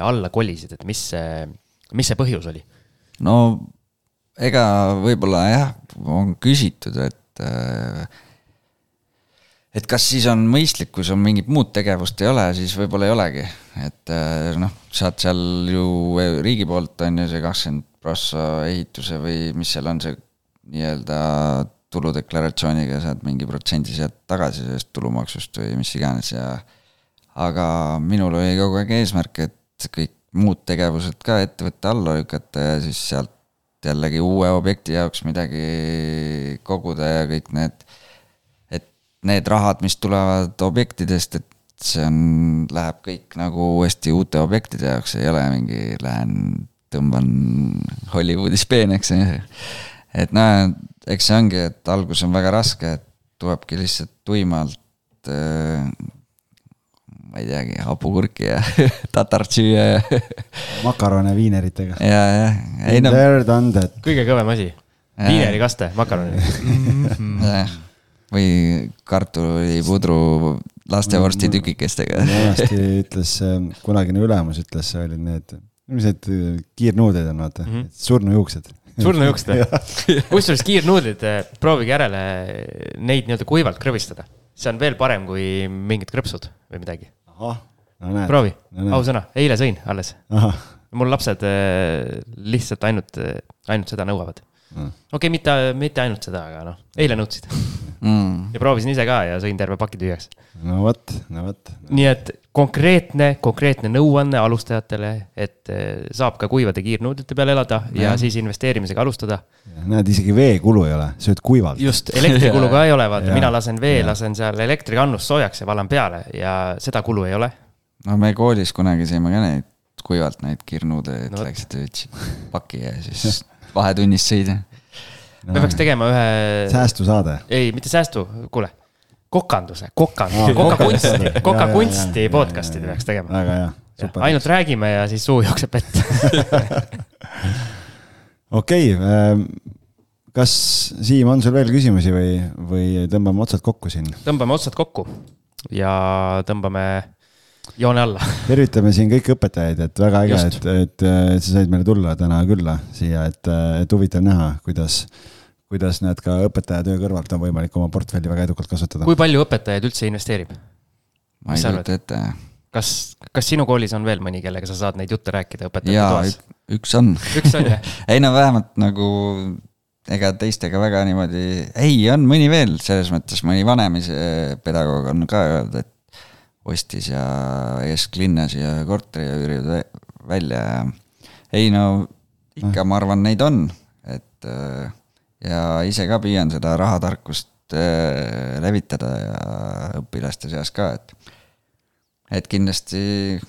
alla kolisid, et mis see, mis see põhjus oli? no ega võib-olla jah, on küsitud, et äh, et kas siis on mõistlik, kui sul mingit muud tegevust ei ole, siis võib-olla ei olegi. et äh, noh, saad seal ju riigi poolt on ju see kakskümmend prossa ehituse või mis seal on see nii-öelda tuludeklaratsiooniga saad mingi protsendi sealt tagasi sellest tulumaksust või mis iganes ja aga minul oli kogu aeg eesmärk, et kõik muud tegevused ka ettevõtte alla lükata ja siis sealt jällegi uue objekti jaoks midagi koguda ja kõik need, et need rahad, mis tulevad objektidest, et see on, läheb kõik nagu uuesti uute objektide jaoks, ei ole mingi, lähen tõmban Hollywoodis peeneks, et noh, eks see ongi, et algus on väga raske, et tulebki lihtsalt tuimalt äh, ma ei teagi, hapukurki ja tatartši ja makarone viineritega. ja, jah. ei no. kõige kõvem asi. viinerikaste, makaronid jah, või kartulipudru lastevorsti tükikestega. vanasti ütles, kunagine ülemus ütles, olid need, mis need kiirnuuded on, vaata. Mm -hmm., surnujuuksed. Surnujuuksed või? kusjuures kiirnuudlid, proovige järele neid nii-öelda kuivalt krõbistada. see on veel parem kui mingid krõpsud või midagi. No proovi. No,, ausõna, eile sõin alles. mul lapsed äh, lihtsalt ainult, äh, ainult seda nõuavad mm.. okei okay,, mitte, mitte ainult seda, aga noh, eile nõudsid mm.. ja proovisin ise ka ja sõin terve paki tühjaks. no vot, no vot. nii et konkreetne, konkreetne nõuanne alustajatele, et äh, saab ka kuivade kiirnuudlite peal elada ja, ja siis investeerimisega alustada. näed, isegi veekulu ei ole, sööd kuivalt. just, elektrikulu ka ei ole, vaata, mina lasen vee, lasen seal elektrikannust soojaks ja valan peale ja seda kulu ei ole. no me koolis kunagi sõime ka neid kuivalt neid kirnude, et no, võtsite paki ja siis vahetunnis sõida no,. me peaks tegema ühe. säästusaade. ei, mitte säästu, kuule kokanduse, kokanduse, kokakunsti, kokakunsti podcast'i peaks tegema. väga hea. ainult räägime ja siis suu jookseb vett okei, ähm, kas Siim, on sul veel küsimusi või, või tõmbame otsad kokku siin? tõmbame otsad kokku ja tõmbame joone alla. tervitame siin kõiki õpetajaid, et väga äge, et, et, et sa said meile tulla täna külla siia, et, et huvitav näha, kuidas, kuidas need ka õpetaja töö kõrvalt on võimalik oma portfelli väga edukalt kasutada. kui palju õpetajaid üldse investeerib? ma ei kujuta ette. kas, kas sinu koolis on veel mõni, kellega sa saad neid jutte rääkida õpetajate toas? üks on. üks on jah ei no vähemalt nagu ega teistega väga niimoodi, ei, on mõni veel, selles mõttes mõni vanem pedagoog on ka öelnud, et ostis ja kesklinnas ja korteri ja üürivad välja ja ei no ikka ma arvan, neid on, et äh, ja ise ka püüan seda rahatarkust äh, levitada ja õpilaste seas ka, et et kindlasti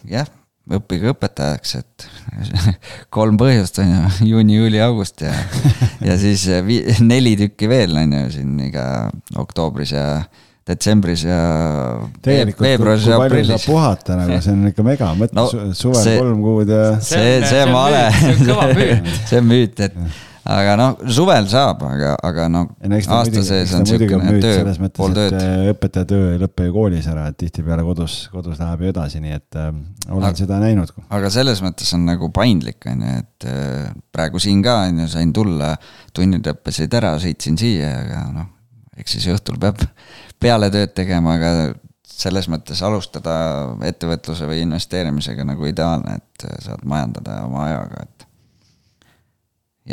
jah, õppige õpetajaks, et kolm põhjust on ju, juuni, juuli, august ja ja siis vi-, neli tükki veel on ju siin iga oktoobris ja detsembris ja veebruaris ja aprillis. puhata nagu, see on ikka mega, mõtle no, suvel see, kolm kuud ja. see, see, see vale, see on müüt, et aga noh, suvel saab, aga, aga noh, aasta sees on niisugune töö, pool tööd. õpetaja töö ei lõpe ju koolis ära, et tihtipeale kodus, kodus läheb ju edasi, nii et äh, olen aga, seda näinud. aga selles mõttes on nagu paindlik, on ju, et äh, praegu siin ka on ju, sain tulla, tunnid õppisid ära, sõitsin siia, aga noh, eks siis õhtul peab pealetööd tegema, aga selles mõttes alustada ettevõtluse või investeerimisega nagu ideaalne, et saad majandada oma ajaga, et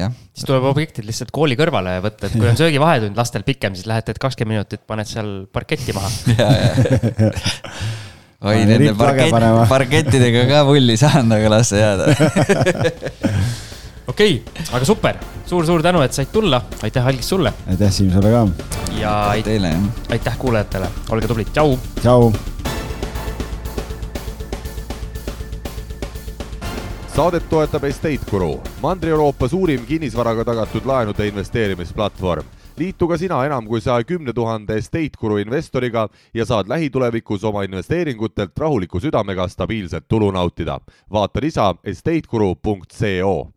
jah. siis tuleb objektid lihtsalt kooli kõrvale võtta, et kui on söögivahetund lastel pikem, siis lähed, teed kakskümmend minutit, paned seal parketti maha. Oi, nende parkett, parkettidega ka vulli saanud, aga las see jääda okei okay,, aga super suur-suur tänu, et said tulla, aitäh, Algis sulle. aitäh, Siim, sulle ka. ja teile, jah. aitäh kuulajatele, olge tublid, tšau. tšau. saadet toetab Estate Guru, Mandri-Euroopa suurim kinnisvaraga tagatud laenude investeerimisplatvorm liitu ka sina enam kui saja kümne tuhande Estate Guru investoriga ja saad lähitulevikus oma investeeringutelt rahuliku südamega stabiilset tulu nautida. vaata lisa estateguru.co